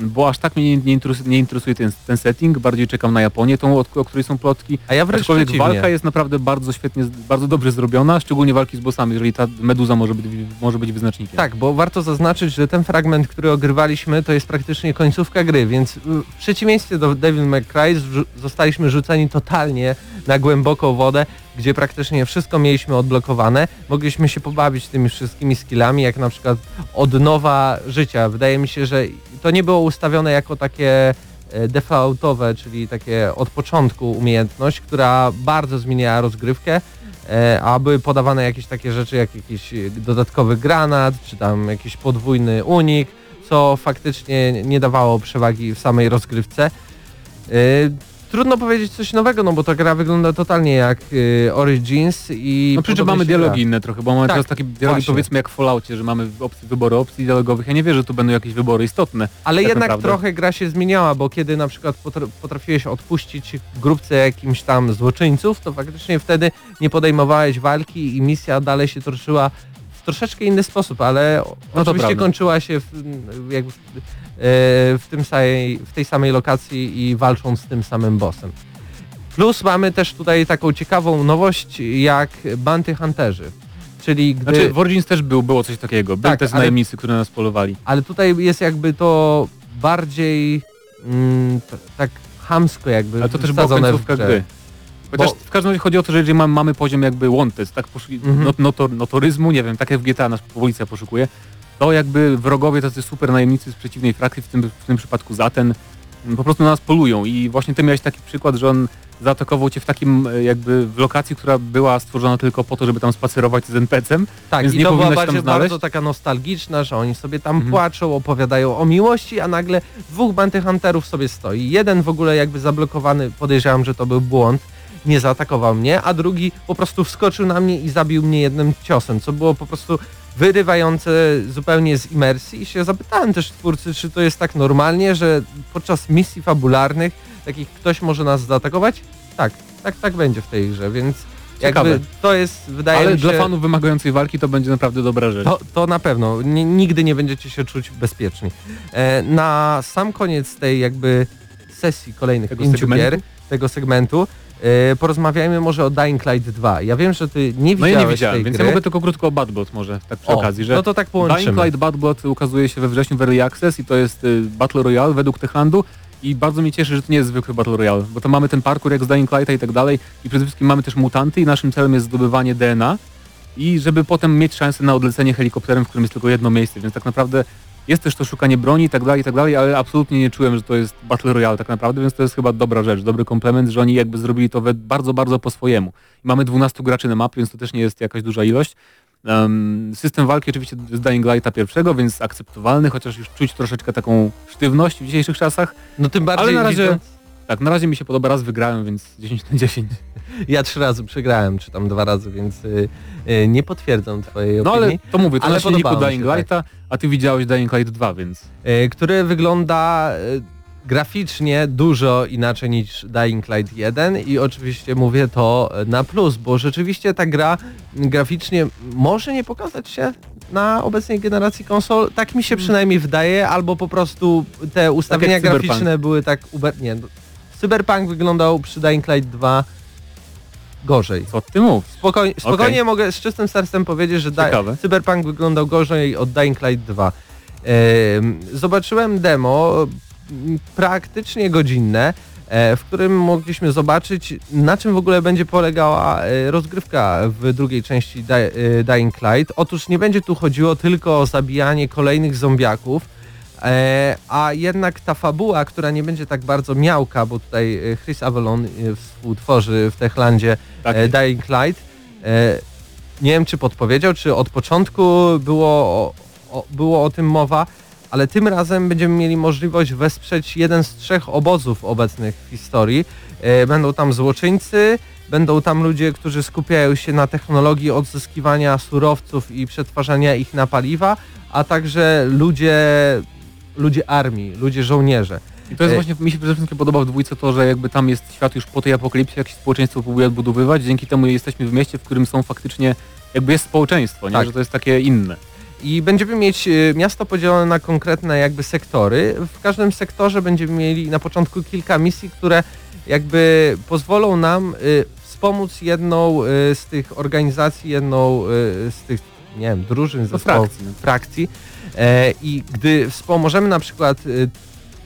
bo aż tak mnie nie, interesuje, nie interesuje ten, ten setting, bardziej czekam na Japonię, tą, o, o której są plotki. A ja wręcz Aczkolwiek przeciwnie. walka jest naprawdę bardzo świetnie, bardzo dobrze zrobiona, szczególnie walki z bossami, jeżeli ta meduza może być, może być wyznacznikiem. Tak, bo warto zaznaczyć, że ten fragment, który ogrywaliśmy, to jest praktycznie końcówka gry, więc y, w przeciwieństwie do Devil May Cry zostaliśmy rzuceni totalnie na głęboką wodę. Gdzie praktycznie wszystko mieliśmy odblokowane. Mogliśmy się pobawić tymi wszystkimi skillami, jak na przykład odnowa życia. Wydaje mi się, że to nie było ustawione jako takie e, defaultowe, czyli takie od początku umiejętność, która bardzo zmieniała rozgrywkę, e, a były podawane jakieś takie rzeczy jak jakiś e, dodatkowy granat, czy tam jakiś podwójny unik, co faktycznie nie dawało przewagi w samej rozgrywce. Trudno powiedzieć coś nowego, no bo ta gra wygląda totalnie jak e, Origins i... No przy czym mamy się gra. dialogi inne trochę, bo mamy Tak, teraz takie dialogi właśnie. powiedzmy jak w Falloutie, że mamy opcje, wybory opcji dialogowych. Ja nie wierzę, że tu będą jakieś wybory istotne. Ale tak jednak naprawdę. trochę gra się zmieniała, bo kiedy na przykład potr- potrafiłeś odpuścić grupce jakimś tam złoczyńców, to faktycznie wtedy nie podejmowałeś walki i misja dalej się toczyła w troszeczkę inny sposób, ale No oczywiście kończyła się w, jakby w, e, w, tym samej, w tej samej lokacji i walcząc z tym samym bossem. Plus mamy też tutaj taką ciekawą nowość jak Bounty Hunterzy. Czyli gdy... Znaczy w Origins też był, było coś takiego. Byli Tak, też ale- najemnicy, które nas polowali. ale tutaj jest jakby to bardziej mm, tak chamsko jakby Ale to też była końcówka gry. Chociaż Bo- w każdym razie chodzi o to, że jeżeli mamy, mamy poziom jakby wanted, tak posz... Mhm. not, notor, notoryzmu, nie wiem, tak jak w GTA nas policja poszukuje, to jakby wrogowie tacy super najemnicy z przeciwnej frakcji, w tym, w tym przypadku Zaten, m, po prostu na nas polują i właśnie ty miałeś taki przykład, że on zaatakował cię w takim e, jakby w lokacji, która była stworzona tylko po to, żeby tam spacerować z NPC-em. Tak, Więc i nie to była bardziej, bardzo taka nostalgiczna, że oni sobie tam Mhm. płaczą, opowiadają o miłości, a nagle dwóch bounty hunterów sobie stoi. Jeden w ogóle jakby zablokowany, podejrzewam, że to był błąd, nie zaatakował mnie, a drugi po prostu wskoczył na mnie i zabił mnie jednym ciosem, co było po prostu wyrywające zupełnie z imersji i się zapytałem też twórcy, czy to jest tak normalnie, że podczas misji fabularnych takich ktoś może nas zaatakować? Tak, tak, tak będzie w tej grze, więc Ciekawe. jakby to jest, wydaje Ale mi się... dla fanów wymagających walki to będzie naprawdę dobra rzecz. To, to na pewno. Ni- nigdy nie będziecie się czuć bezpieczni. E, na sam koniec tej jakby sesji kolejnych Tego pięciu segmentu? gier, tego segmentu, porozmawiajmy może o Dying Light 2. Ja wiem, że ty nie No widziałeś ja nie widziałem, więc gry. ja mogę tylko krótko o Bad Blood może, tak przy O, okazji, że No to tak Dying połączymy. Light Bad Blood ukazuje się we wrześniu w Early Access i to jest y, Battle Royale według Techlandu i bardzo mnie cieszy, że to nie jest zwykły Battle Royale, bo to mamy ten parkour jak z Dying Lighta i tak dalej i przede wszystkim mamy też mutanty i naszym celem jest zdobywanie DNA i żeby potem mieć szansę na odlecenie helikopterem, w którym jest tylko jedno miejsce, więc tak naprawdę jest też to szukanie broni i tak dalej, i tak dalej, ale absolutnie nie czułem, że to jest Battle Royale tak naprawdę, więc to jest chyba dobra rzecz, dobry komplement, że oni jakby zrobili to bardzo, bardzo po swojemu. I mamy 12 graczy na mapie, więc to też nie jest jakaś duża ilość. Um, system walki oczywiście z Dying Lighta pierwszego, więc akceptowalny, chociaż już czuć troszeczkę taką sztywność w dzisiejszych czasach. No tym bardziej Ale na razie, widząc, tak, na razie mi się podoba, raz wygrałem, więc *laughs* 10 na 10. ja trzy razy przegrałem, czy tam dwa razy, więc y, y, nie potwierdzam twojej No opinii. ale to mówię, to Ale na silniku Dying się, tak. Lighta, a ty widziałeś Dying Light 2, więc... e, który wygląda e, graficznie dużo inaczej niż Dying Light 1 i oczywiście mówię to na plus, bo rzeczywiście ta gra graficznie może nie pokazać się na obecnej generacji konsol, tak mi się przynajmniej wydaje, albo po prostu te ustawienia jak Cyberpunk. graficzne były tak uber... nie, no, Cyberpunk wyglądał przy Dying Light 2 gorzej. Co ty mówisz? Spokojnie, spokojnie mogę z czystym sercem powiedzieć, że Ciekawe. Cyberpunk wyglądał gorzej od Dying Light 2. Em, zobaczyłem demo m, praktycznie godzinne, e, w którym mogliśmy zobaczyć na czym w ogóle będzie polegała e, rozgrywka w drugiej części e, Dying Light. Otóż nie będzie tu chodziło tylko o zabijanie kolejnych zombiaków, a jednak ta fabuła, która nie będzie tak bardzo miałka, bo tutaj e, Chris Avalon e, współtworzy w Techlandzie Tak, e, Dying Light. E, nie wiem, czy podpowiedział, czy od początku było o, było o tym mowa, ale tym razem będziemy mieli możliwość wesprzeć jeden z trzech obozów obecnych w historii. E, będą tam złoczyńcy, będą tam ludzie, którzy skupiają się na technologii odzyskiwania surowców i przetwarzania ich na paliwa, a także ludzie, ludzie armii, ludzie żołnierze. I to jest E, właśnie, mi się przede wszystkim podoba w dwójce to, że jakby tam jest świat już po tej apokalipsie, jak się społeczeństwo próbuje odbudowywać, dzięki temu jesteśmy w mieście, w którym są faktycznie, jakby jest społeczeństwo, nie? Tak. że to jest takie inne. I będziemy mieć y, miasto podzielone na konkretne jakby sektory. W każdym sektorze będziemy mieli na początku kilka misji, które jakby pozwolą nam y, wspomóc jedną z tych organizacji, jedną z tych, nie wiem, drużyn, To zespołów, frakcji. no. frakcji. E, I gdy wspomożemy na przykład y,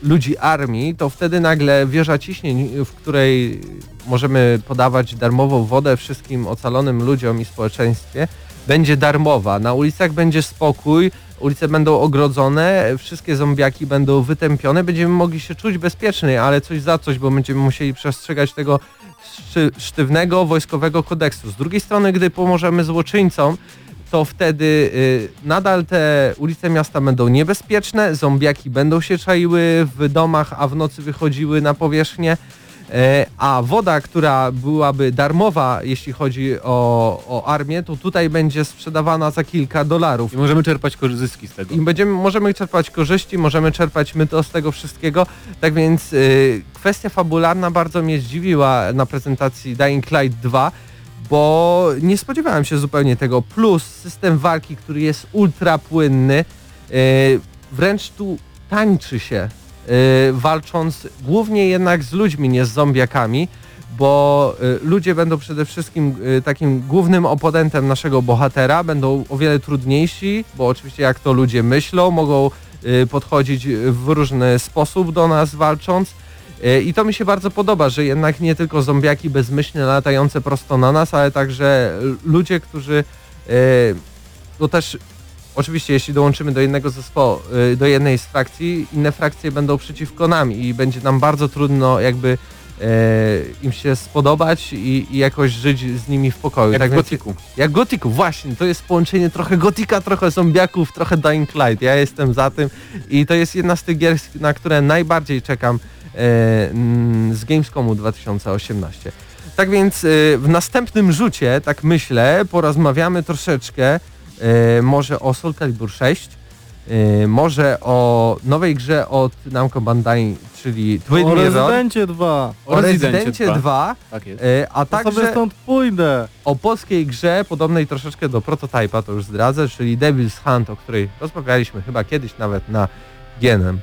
ludzi armii, to wtedy nagle wieża ciśnień, w której możemy podawać darmową wodę wszystkim ocalonym ludziom i społeczeństwie, będzie darmowa. Na ulicach będzie spokój, ulice będą ogrodzone, wszystkie zombiaki będą wytępione, będziemy mogli się czuć bezpieczniej, ale coś za coś, bo będziemy musieli przestrzegać tego szty- sztywnego wojskowego kodeksu. Z drugiej strony, gdy pomożemy złoczyńcom, to wtedy y, nadal te ulice miasta będą niebezpieczne, zombiaki będą się czaiły w domach, a w nocy wychodziły na powierzchnię, e, a woda, która byłaby darmowa, jeśli chodzi o, o armię, to tutaj będzie sprzedawana za kilka dolarów. I możemy czerpać kor- zyski z tego. I będziemy, możemy czerpać korzyści, możemy czerpać myto z tego wszystkiego. Tak więc y, kwestia fabularna bardzo mnie zdziwiła na prezentacji Dying Light 2, bo nie spodziewałem się zupełnie tego. Plus system walki, który jest ultra płynny, y, wręcz tu tańczy się, y, walcząc głównie jednak z ludźmi, nie z zombiakami bo y, ludzie będą przede wszystkim takim głównym oponentem naszego bohatera, będą o wiele trudniejsi, bo oczywiście jak to ludzie myślą, mogą podchodzić w różny sposób do nas walcząc. Y, I to mi się bardzo podoba, że jednak nie tylko zombiaki bezmyślne latające prosto na nas, ale także ludzie, którzy y, no też oczywiście jeśli dołączymy do jednego zespołu, y, do jednej z frakcji, inne frakcje będą przeciwko nam i będzie nam bardzo trudno jakby e, im się spodobać i, i jakoś żyć z nimi w pokoju. Jak tak więc- Gotiku. Jak Gotiku, właśnie. To jest połączenie trochę Gotika, trochę zombiaków, trochę Dying Light. Ja jestem za tym i to jest jedna z tych gier, na które najbardziej czekam e, z Gamescomu 2018. Tak więc e, w następnym rzucie, tak myślę, porozmawiamy troszeczkę e, może o Soul Calibur 6, e, może o nowej grze od Namco Bandai, czyli Twin O Mirror, Rezydencie 2. o Rezydencie 2, Tak jest. e, a To sobie także stąd pójdę. o polskiej grze, podobnej troszeczkę do prototypa, to już zdradzę, czyli Devil's Hunt, o której rozmawialiśmy chyba kiedyś nawet na GNM+.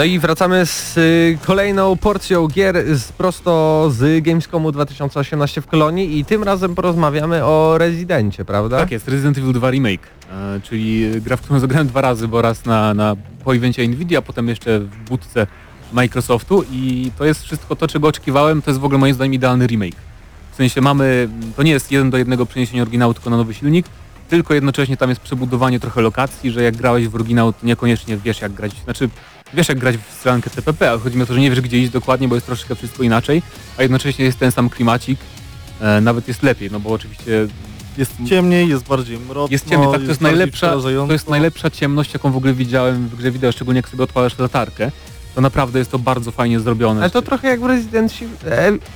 No i wracamy z y, kolejną porcją gier z, prosto z Gamescomu 2018 w Kolonii i tym razem porozmawiamy o Rezydencie, prawda? Tak jest, Resident Evil 2 Remake, e, czyli gra, w którą zagrałem dwa razy, bo raz na, na po evencie Nvidia, potem jeszcze w budce Microsoftu i to jest wszystko to, czego oczekiwałem, to jest w ogóle moim zdaniem idealny remake. W sensie mamy, to nie jest jeden do jednego przeniesienie oryginału, tylko na nowy silnik, tylko jednocześnie tam jest przebudowanie trochę lokacji, że jak grałeś w oryginał, to niekoniecznie wiesz jak grać, znaczy wiesz jak grać w strzelankę TPP, ale chodzi mi o to, że nie wiesz gdzie iść dokładnie, bo jest troszeczkę wszystko inaczej, a jednocześnie jest ten sam klimacik, e, nawet jest lepiej, no bo oczywiście Jest ciemniej, jest bardziej mroczno. jest ciemniej, tak, to jest najlepsza, to jest najlepsza ciemność, jaką w ogóle widziałem w grze wideo, szczególnie jak sobie odpalasz latarkę, to naprawdę jest to bardzo fajnie zrobione. Ale to trochę jak w Resident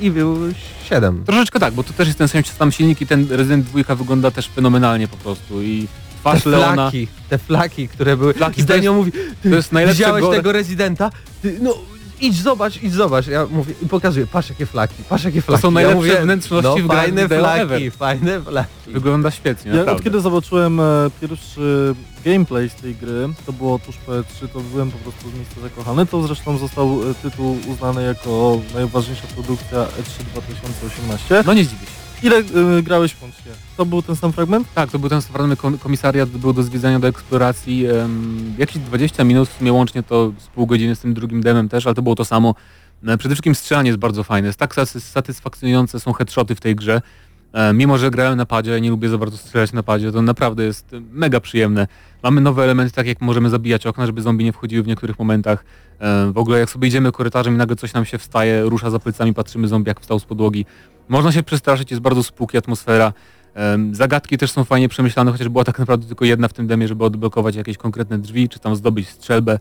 Evil 7. Troszeczkę tak, bo to też jest ten sam, sam silnik i ten Resident 2 wygląda też fenomenalnie po prostu i Te twarz Leona, flaki, te flaki, które były... Flaki, to Zdenio jest- mówi, to jest najlepsze widziałeś gore- tego Residenta? Ty, no idź zobacz, idź zobacz. Ja mówię i pokazuję, patrz jakie flaki, patrz jakie flaki. są ja najlepsze mówię, wnętrzności no, w grach fajne flaki, ever. fajne flaki. Wygląda świetnie, Ja naprawdę. od kiedy zobaczyłem e, pierwszy gameplay z tej gry, to było tuż PS3, to byłem po prostu z miejsca zakochany. To zresztą został e, tytuł uznany jako najważniejsza produkcja E E3 2018. No nie zdziwię się. Ile e, grałeś łącznie? To był ten sam fragment? Tak, to był ten stworzony kom- komisariat, był do zwiedzania, do eksploracji. em, jakieś 20 minut, w sumie łącznie to z pół godziny z tym drugim demem też, ale to było to samo. E, Przede wszystkim strzelanie jest bardzo fajne, jest tak satys- satysfakcjonujące są headshoty w tej grze. E, Mimo, że grałem na padzie, nie lubię za bardzo strzelać na padzie, to naprawdę jest e, mega przyjemne. Mamy nowe elementy, tak jak możemy zabijać okna, żeby zombie nie wchodziły w niektórych momentach. E, W ogóle jak sobie idziemy korytarzem i nagle coś nam się wstaje, rusza za plecami, patrzymy zombie jak wstał z podłogi. Można się przestraszyć, jest bardzo spółki atmosfera. Em, Zagadki też są fajnie przemyślane, chociaż była tak naprawdę tylko jedna w tym demie, żeby odblokować jakieś konkretne drzwi, czy tam zdobyć strzelbę.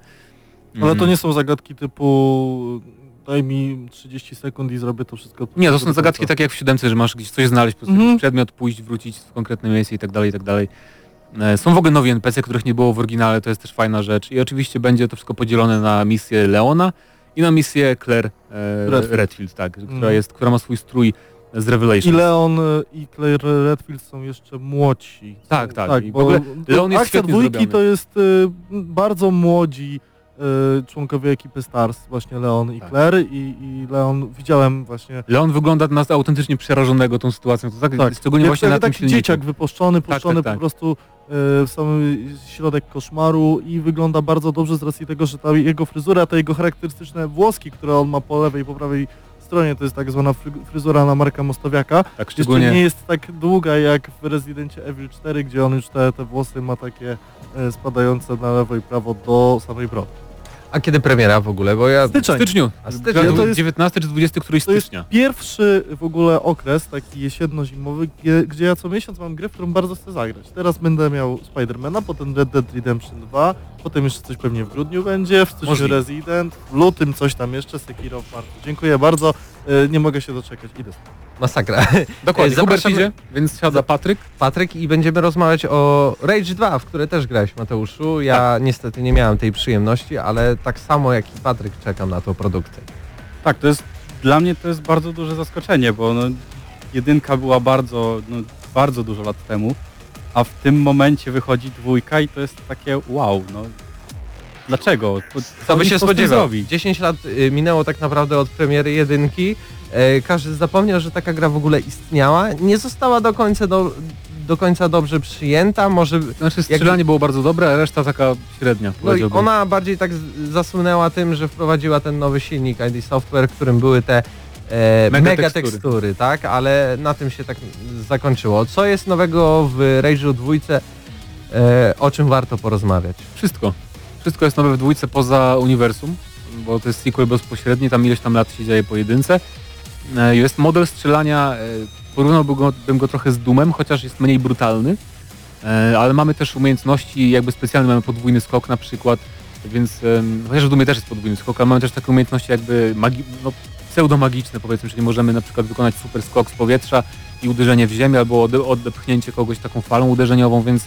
Ale to Mhm. nie są zagadki typu daj mi 30 sekund i zrobię to wszystko. Nie, to są zagadki takie jak w siódemce, że masz gdzieś coś znaleźć, po prostu Mhm. jakiś przedmiot, pójść, wrócić w konkretne miejsce i tak dalej, i tak dalej. E, Są w ogóle nowi NPC, których nie było w oryginale, to jest też fajna rzecz. I oczywiście będzie to wszystko podzielone na misję Leona i na misję Claire e, Redfield. Redfield, tak, która, Mhm. jest, która ma swój strój z Revelation. I Leon e, i Claire Redfield są jeszcze młodsi. Tak, tak. tak bo Leon jest świetnie dwójki zrobiony. to jest y, bardzo młodzi członkowie ekipy Stars, właśnie Leon i Tak. Claire i, i Leon widziałem właśnie Leon wygląda na autentycznie przerażonego tą sytuacją. To tak, tak, szczególnie jak, właśnie na tym taki dzieciak wypuszczony, Tak, puszczony tak, tak. po prostu y, w sam środek koszmaru i wygląda bardzo dobrze z racji tego, że ta jego fryzura, te jego charakterystyczne włoski, które on ma po lewej i po prawej stronie, to jest tak zwana fry- fryzura na Marka Mostowiaka. Tak, Jeszcze szczególnie... nie jest tak długa jak w Rezydencie Evil 4, gdzie on już te, te włosy ma takie e, spadające na lewo i prawo do samej brody. A kiedy premiera w ogóle, bo ja... W Styczeń. styczniu. A styczeń to jest- 19 czy 20 któryś To jest stycznia. pierwszy w ogóle okres taki jesienno-zimowy, gdzie, gdzie ja co miesiąc mam grę, w którą bardzo chcę zagrać. Teraz będę miał Spidermana, potem Red Dead Redemption 2, potem jeszcze coś pewnie w grudniu będzie, w styczniu Możliwe. Resident, w lutym coś tam jeszcze, Sekiro w marcu. Dziękuję bardzo, nie mogę się doczekać. Idę. Masakra. *laughs* Dokładnie, Hubert Zapraszamy- idzie, więc siada Patryk. Patryk i będziemy rozmawiać o Rage 2, w które też grałeś Mateuszu. Ja Tak. niestety nie miałem tej przyjemności, ale tak samo jak i Patryk czekam na tą produkcję. Tak, to jest dla mnie to jest bardzo duże zaskoczenie, bo no, jedynka była bardzo, no, bardzo dużo lat temu, a w tym momencie wychodzi dwójka i to jest takie wow, no. Dlaczego? Co Co by się spodziewał? zrobić? 10 lat y, minęło tak naprawdę od premiery jedynki. E, każdy zapomniał, że taka gra w ogóle istniała. Nie została do końca, do, do końca dobrze przyjęta. Może Znaczy strzelanie było bardzo dobre, a reszta taka średnia. no i ona bardziej tak z- zasłynęła tym, że wprowadziła ten nowy silnik ID Software, w którym były te e, Mega mega, tekstury. tekstury. tak? Ale na tym się tak zakończyło. Co jest nowego w Rage'u dwójce, e, o czym warto porozmawiać? Wszystko. Wszystko jest nowe w dwójce poza uniwersum, bo to jest sequel bezpośredni, tam ileś tam lat się dzieje po jedynce. E, Jest model strzelania, e, porównałbym go, trochę z Doomem, chociaż jest mniej brutalny, E, ale mamy też umiejętności, jakby specjalne mamy podwójny skok na przykład, więc chociaż w Doomie też jest podwójny skok, ale mamy też takie umiejętności jakby magi- no, pseudomagiczne powiedzmy, czyli możemy na przykład wykonać super skok z powietrza i uderzenie w ziemię albo ode- odepchnięcie kogoś taką falą uderzeniową, więc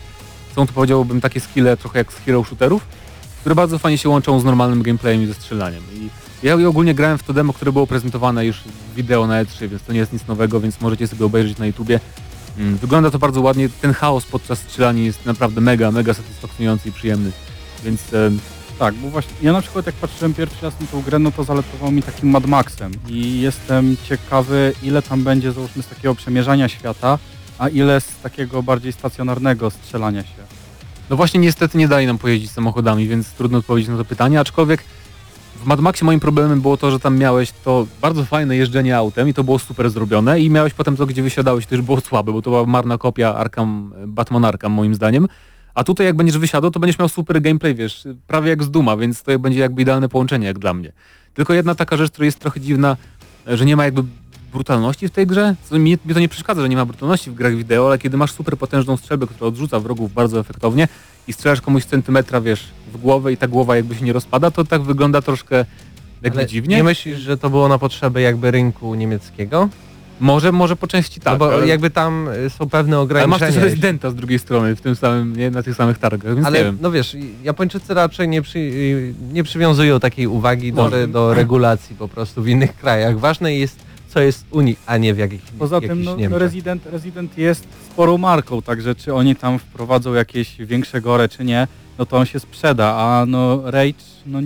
są to powiedziałbym takie skille trochę jak z hero shooterów, które bardzo fajnie się łączą z normalnym gameplayem i ze strzelaniem. I ja ogólnie grałem w to demo, które było prezentowane już wideo na E3, więc to nie jest nic nowego, więc możecie sobie obejrzeć na YouTubie. Mm, Wygląda to bardzo ładnie, ten chaos podczas strzelania jest naprawdę mega, mega satysfakcjonujący i przyjemny. Więc Tak, bo właśnie ja na przykład jak patrzyłem pierwszy raz na tą grę, no to zaletował mi takim Mad Maxem i jestem ciekawy ile tam będzie załóżmy z takiego przemierzania świata, a ile z takiego bardziej stacjonarnego strzelania się. No właśnie niestety nie daje nam pojeździć samochodami, więc trudno odpowiedzieć na to pytanie, aczkolwiek w Mad Maxie moim problemem było to, że tam miałeś to bardzo fajne jeżdżenie autem i to było super zrobione i miałeś potem to, gdzie wysiadałeś, to już było słabe, bo to była marna kopia Arkham, Batman Arkham moim zdaniem. A tutaj jak będziesz wysiadał, to będziesz miał super gameplay, wiesz, prawie jak z Duma, więc to będzie jakby idealne połączenie jak dla mnie. Tylko jedna taka rzecz, która jest trochę dziwna, że nie ma jakby brutalności w tej grze. Mi to nie przeszkadza, że nie ma brutalności w grach wideo, ale kiedy masz super potężną strzelbę, która odrzuca wrogów bardzo efektownie i strzelasz komuś centymetra, wiesz, w głowę i ta głowa jakby się nie rozpada, to tak wygląda troszkę jakby Ale dziwnie. Nie myślisz, że to było na potrzeby jakby rynku niemieckiego? Może, może po części tak, no bo ale, jakby tam y, są pewne ale masz ograniczenia. też Residenta z drugiej strony w tym samym, nie, na tych samych targach, więc nie Ale wiem. no wiesz, Japończycy raczej nie, przy, y, nie przywiązują takiej uwagi do, do regulacji po prostu w innych krajach. Ważne jest, co jest w Unii, a nie w jakichś Poza tym no, Niemczech. Resident, Resident jest sporą marką, także czy oni tam wprowadzą jakieś większe gore, czy nie, no to on się sprzeda, a no Rage, no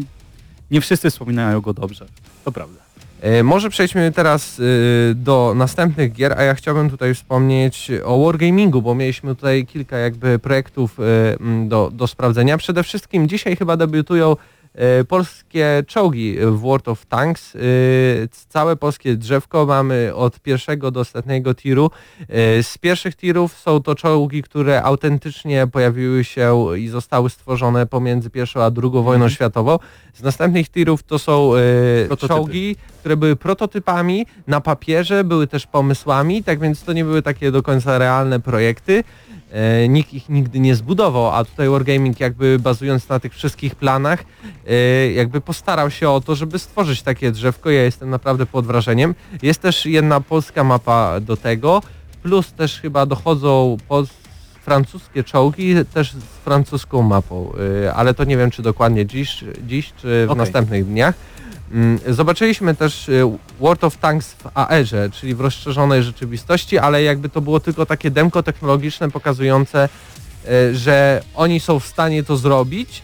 nie wszyscy wspominają go dobrze. To prawda. E, Może przejdźmy teraz y, do następnych gier, a ja chciałbym tutaj wspomnieć o Wargamingu, bo mieliśmy tutaj kilka jakby projektów y, m, do, do sprawdzenia. Przede wszystkim dzisiaj chyba debiutują polskie czołgi w World of Tanks. Y, Całe polskie drzewko mamy od pierwszego do ostatniego tiru. Y, Z pierwszych tirów są to czołgi, które autentycznie pojawiły się i zostały stworzone pomiędzy pierwszą a drugą wojną światową. Z następnych tirów to są Prototypy. czołgi, które były prototypami na papierze, były też pomysłami, tak więc to nie były takie do końca realne projekty. E, nikt ich nigdy nie zbudował, a tutaj Wargaming jakby bazując na tych wszystkich planach, e, jakby postarał się o to, żeby stworzyć takie drzewko. Ja jestem naprawdę pod wrażeniem. Jest też jedna polska mapa do tego, plus też chyba dochodzą francuskie czołgi też z francuską mapą, e, ale to nie wiem czy dokładnie dziś, dziś czy w Okej. następnych dniach. Mm, Zobaczyliśmy też y, World of Tanks w AR-ze, czyli w rozszerzonej rzeczywistości, ale jakby to było tylko takie demko technologiczne pokazujące, y, że oni są w stanie to zrobić.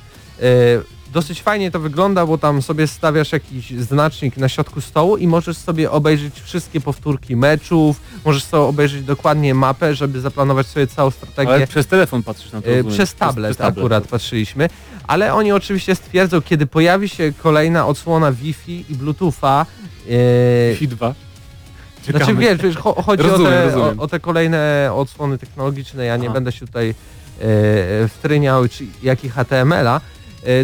Dosyć fajnie to wygląda, bo tam sobie stawiasz jakiś znacznik na środku stołu i możesz sobie obejrzeć wszystkie powtórki meczów, możesz sobie obejrzeć dokładnie mapę, żeby zaplanować sobie całą strategię. Ale przez telefon patrzysz na to. E, rozumiem. Przez tablet przez tablet. akurat patrzyliśmy, ale oni oczywiście stwierdzą, kiedy pojawi się kolejna odsłona Wi-Fi i Bluetootha, e, Fi 2. znaczy wiesz, wiesz cho, chodzi Rozumiem, o, te, o, o te kolejne odsłony technologiczne, ja nie Aha. będę się tutaj e, wtryniał, czy jak i HTML-a,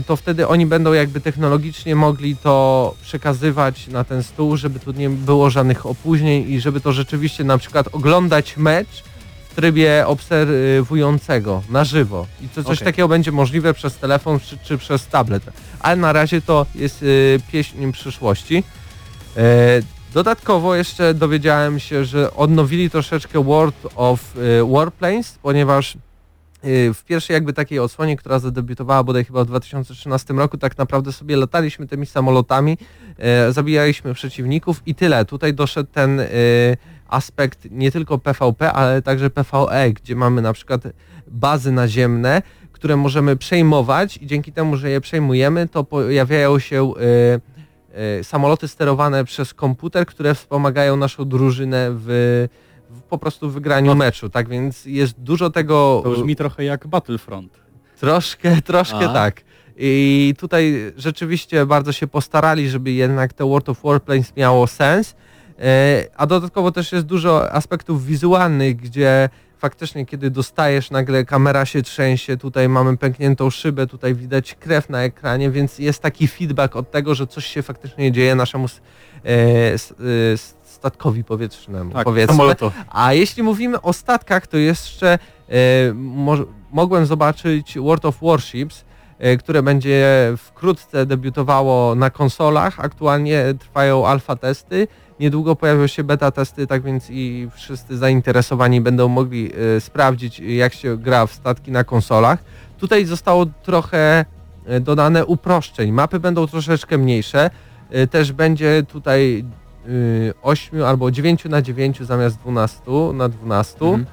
to wtedy oni będą jakby technologicznie mogli to przekazywać na ten stół, żeby tu nie było żadnych opóźnień i żeby to rzeczywiście na przykład oglądać mecz w trybie obserwującego na żywo. I to coś Okej. takiego będzie możliwe przez telefon czy, czy przez tablet. Ale na razie to jest y, pieśń przyszłości. E, Dodatkowo jeszcze dowiedziałem się, że odnowili troszeczkę World of y, Warplanes, ponieważ y, w pierwszej jakby takiej odsłonie, która zadebiutowała bodaj chyba w 2013 roku, tak naprawdę sobie lataliśmy tymi samolotami, e, zabijaliśmy przeciwników i tyle. Tutaj doszedł ten y, aspekt nie tylko PvP, ale także PvE, gdzie mamy na przykład bazy naziemne, które możemy przejmować i dzięki temu, że je przejmujemy, to pojawiają się y, y, samoloty sterowane przez komputer, które wspomagają naszą drużynę w po prostu w wygraniu No. meczu. Tak więc jest dużo tego. To brzmi trochę jak Battlefront. Troszkę, troszkę A. tak. I tutaj rzeczywiście bardzo się postarali, żeby jednak te World of Warplanes miało sens. E, A dodatkowo też jest dużo aspektów wizualnych, gdzie faktycznie kiedy dostajesz, nagle kamera się trzęsie, tutaj mamy pękniętą szybę, tutaj widać krew na ekranie, więc jest taki feedback od tego, że coś się faktycznie dzieje naszemu e, e, statkowi powietrznemu, Tak, powiedzmy. Samolotowy. A jeśli mówimy o statkach, to jeszcze e, mo mogłem zobaczyć World of Warships, e, które będzie wkrótce debiutowało na konsolach. Aktualnie trwają alfa testy. Niedługo pojawią się beta testy, tak więc i wszyscy zainteresowani będą mogli e, sprawdzić, jak się gra w statki na konsolach. Tutaj zostało trochę dodane uproszczeń. Mapy będą troszeczkę mniejsze. Też będzie tutaj 8 albo 9 na 9 zamiast 12 na 12. Mhm.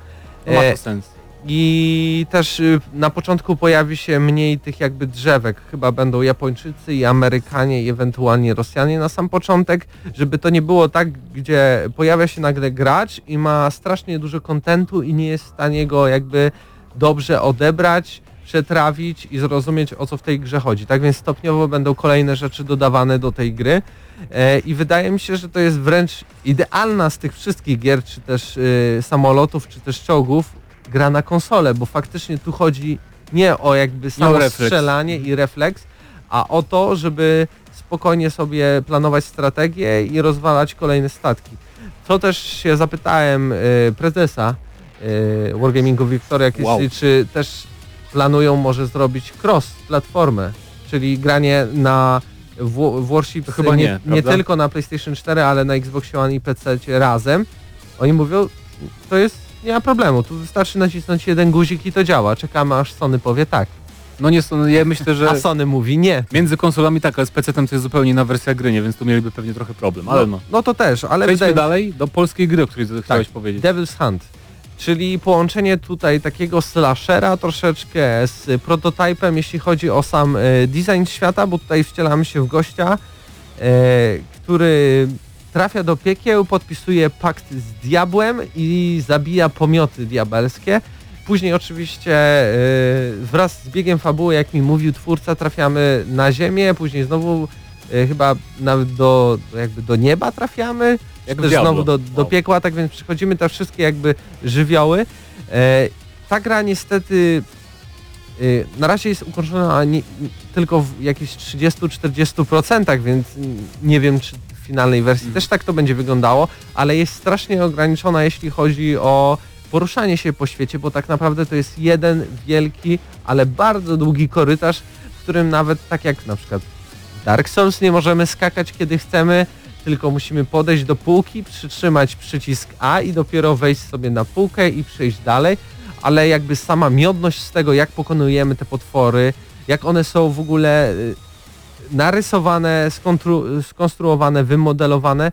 No ma E, to sens. I też y, na początku pojawi się mniej tych jakby drzewek. Chyba będą Japończycy i Amerykanie i ewentualnie Rosjanie na sam początek, żeby to nie było tak, gdzie pojawia się nagle gracz i ma strasznie dużo kontentu i nie jest w stanie go jakby dobrze odebrać. przetrawić i zrozumieć o co w tej grze chodzi. Tak więc stopniowo będą kolejne rzeczy dodawane do tej gry e, i wydaje mi się, że to jest wręcz idealna z tych wszystkich gier, czy też e, samolotów, czy też czołgów, gra na konsolę, bo faktycznie tu chodzi nie o jakby samo refleks. strzelanie i refleks, a o to, żeby spokojnie sobie planować strategię i rozwalać kolejne statki. To też się zapytałem e, prezesa e, Wargamingu Victoria Kisley, Wow. czy też planują może zrobić cross platformę, czyli granie na w, w Warships To chyba nie, nie, tylko na PlayStation 4, ale na Xbox One i PC razem. Oni mówią, to jest nie ma problemu, tu wystarczy nacisnąć jeden guzik i to działa. Czekamy aż Sony powie tak. No nie, no ja myślę, że A Sony mówi nie. między konsolami tak, ale z PC-tem to jest zupełnie inna wersja gry, nie? więc tu mieliby pewnie trochę problem, ale no. no to też, ale Przejdźmy wydaje dalej do polskiej gry, o której chciałeś powiedzieć. Devil's Hunt. Czyli połączenie tutaj takiego slashera troszeczkę z prototypem, jeśli chodzi o sam e, design świata, bo tutaj wcielamy się w gościa, e, który trafia do piekieł, podpisuje pakt z diabłem i zabija pomioty diabelskie. Później oczywiście e, wraz z biegiem fabuły, jak mi mówił twórca, trafiamy na ziemię, później znowu chyba nawet do, jakby do nieba trafiamy, Jak też w Diablo. znowu do, do Wow. piekła, tak więc przechodzimy te wszystkie jakby żywioły. E, ta gra niestety e, na razie jest ukończona nie, tylko w jakichś 30-40%, więc nie wiem czy w finalnej wersji Mhm. też tak to będzie wyglądało, ale jest strasznie ograniczona jeśli chodzi o poruszanie się po świecie, bo tak naprawdę to jest jeden wielki, ale bardzo długi korytarz, w którym nawet tak jak na przykład Dark Souls nie możemy skakać kiedy chcemy, tylko musimy podejść do półki, przytrzymać przycisk A i dopiero wejść sobie na półkę i przejść dalej, ale jakby sama miodność z tego, jak pokonujemy te potwory, jak one są w ogóle y, narysowane, skontru, skonstruowane, wymodelowane,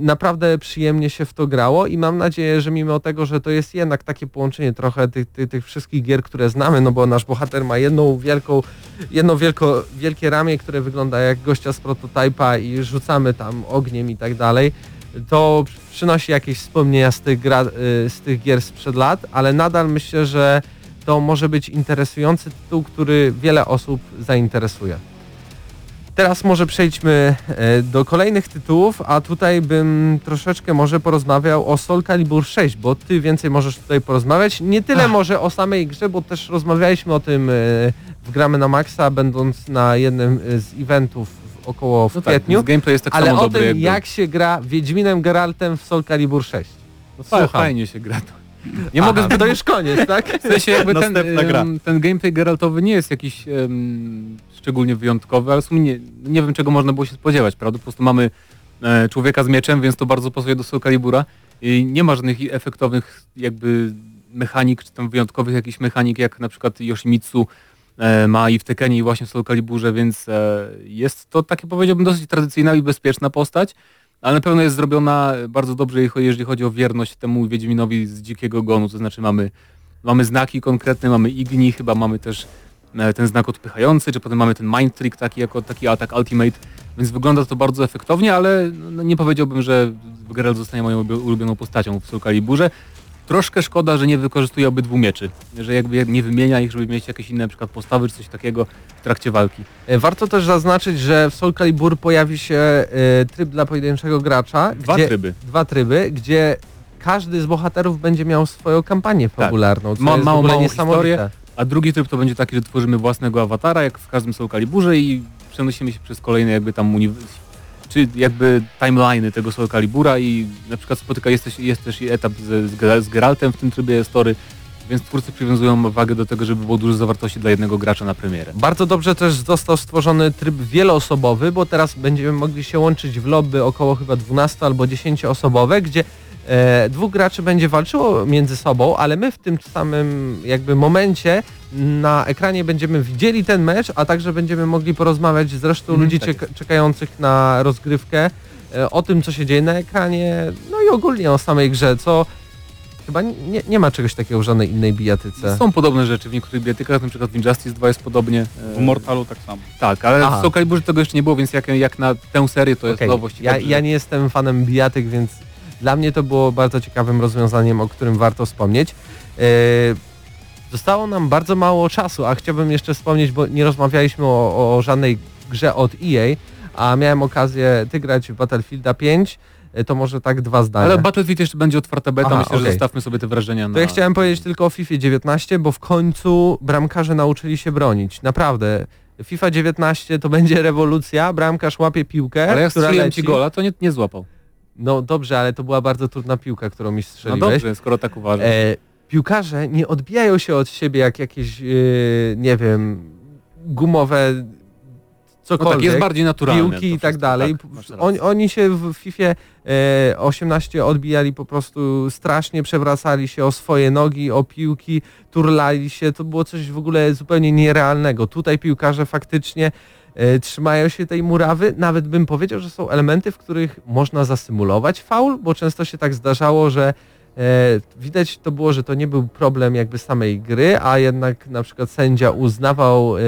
naprawdę przyjemnie się w to grało i mam nadzieję, że mimo tego, że to jest jednak takie połączenie trochę tych, tych, tych wszystkich gier, które znamy, no bo nasz bohater ma jedną wielką, jedno wielko, wielkie ramię, które wygląda jak gościa z prototypa i rzucamy tam ogniem i tak dalej, to przynosi jakieś wspomnienia z tych, gra, y, z tych gier sprzed lat, ale nadal myślę, że to może być interesujący tytuł, który wiele osób zainteresuje. Teraz może przejdźmy e, do kolejnych tytułów, a tutaj bym troszeczkę może porozmawiał o Soul Calibur 6, bo ty więcej możesz tutaj porozmawiać. Nie tyle może o samej grze, bo też rozmawialiśmy o tym e, w Gramy na Maxa, będąc na jednym e, z eventów około w No tak, kwietniu, więc gameplay jest tak ale samo o dobry tym jakby. jak się gra Wiedźminem Geraltem w Soul Calibur 6. No, Słucham. fajnie się gra to. Nie mogę Aha, zbyt to już koniec, tak? W sensie jakby ten, ten gameplay Geraltowy nie jest jakiś em, szczególnie wyjątkowy, ale w sumie nie, nie wiem czego można było się spodziewać, prawda? Po prostu mamy e, człowieka z mieczem, więc to bardzo pasuje do Soul Calibura i nie ma żadnych efektownych jakby mechanik, czy tam wyjątkowych jakichś mechanik, jak na przykład Yoshimitsu e, ma i w Tekenie i właśnie w Soul Caliburze, więc e, jest to takie powiedziałbym dosyć tradycyjna i bezpieczna postać, ale na pewno jest zrobiona bardzo dobrze, jeżeli chodzi o wierność temu Wiedźminowi z Dzikiego Gonu, to znaczy mamy mamy znaki konkretne, mamy igni, chyba mamy też ten znak odpychający, czy potem mamy ten mind trick taki jako taki atak ultimate, więc wygląda to bardzo efektownie, ale no, nie powiedziałbym, że Geralt zostanie moją ulu- ulubioną postacią w Soul Caliburze. Troszkę szkoda, że nie wykorzystuje obydwu mieczy, że jakby nie wymienia ich, żeby mieć jakieś inne na przykład postawy czy coś takiego w trakcie walki. E, Warto też zaznaczyć, że w Soul Calibur pojawi się e, tryb dla pojedynczego gracza. Dwa gdzie, tryby. Dwa tryby, gdzie każdy z bohaterów będzie miał swoją kampanię fabularną, co Ma- małą- małą historię. A drugi tryb to będzie taki, że tworzymy własnego awatara, jak w każdym Soul i przenosimy się przez kolejne jakby tam uni- czy jakby timeliny tego Soul i na przykład spotyka, jest też, jest też etap z, z Geraltem w tym trybie story, więc twórcy przywiązują wagę do tego, żeby było dużo zawartości dla jednego gracza na premierę. Bardzo dobrze też został stworzony tryb wieloosobowy, bo teraz będziemy mogli się łączyć w lobby około chyba 12 albo 10 osobowe, gdzie e, dwóch graczy będzie walczyło między sobą, ale my w tym samym jakby momencie na ekranie będziemy widzieli ten mecz, a także będziemy mogli porozmawiać z resztą Mhm, ludzi tak czek- czekających na rozgrywkę e, o tym, co się dzieje na ekranie, no i ogólnie o samej grze, co chyba nie, nie ma czegoś takiego w żadnej innej bijatyce. Są podobne rzeczy w niektórych bibliotykach, na przykład w Injustice 2 jest podobnie. e, W Mortalu tak samo. Tak, ale Aha. w Soul Caliburze tego jeszcze nie było, więc jak, jak na tę serię to jest nowość. Ja, Dobrze, ja nie jestem fanem bijatyk, więc dla mnie to było bardzo ciekawym rozwiązaniem, o którym warto wspomnieć. Yy, Zostało nam bardzo mało czasu, a chciałbym jeszcze wspomnieć, bo nie rozmawialiśmy o, o żadnej grze od EA, a miałem okazję ty grać w Battlefielda 5, e, to może tak dwa zdania. Ale Battlefield jeszcze będzie otwarta beta, Aha, myślę, że okej. zostawmy sobie te wrażenia na... To ja chciałem powiedzieć tylko o FIFA 19, bo w końcu bramkarze nauczyli się bronić. Naprawdę. FIFA 19 to będzie rewolucja, bramkarz łapie piłkę, Ale jak która strzeliłem leci. ci gola, to nie, nie złapał. No dobrze, ale to była bardzo trudna piłka, którą mi No strzeliłeś. dobrze, skoro tak uważasz. E, piłkarze nie odbijają się od siebie jak jakieś, e, nie wiem, gumowe no cokolwiek. tak, jest bardziej naturalne. piłki i tak dalej. Tak, rację. oni, się w FIFA e, 18 odbijali po prostu strasznie, przewracali się o swoje nogi, o piłki, turlali się, to było coś w ogóle zupełnie nierealnego. Tutaj piłkarze faktycznie e, trzymają się tej murawy, nawet bym powiedział, że są elementy, w których można zasymulować faul, bo często się tak zdarzało, że e, widać to było, że to nie był problem jakby samej gry, a jednak na przykład sędzia uznawał e,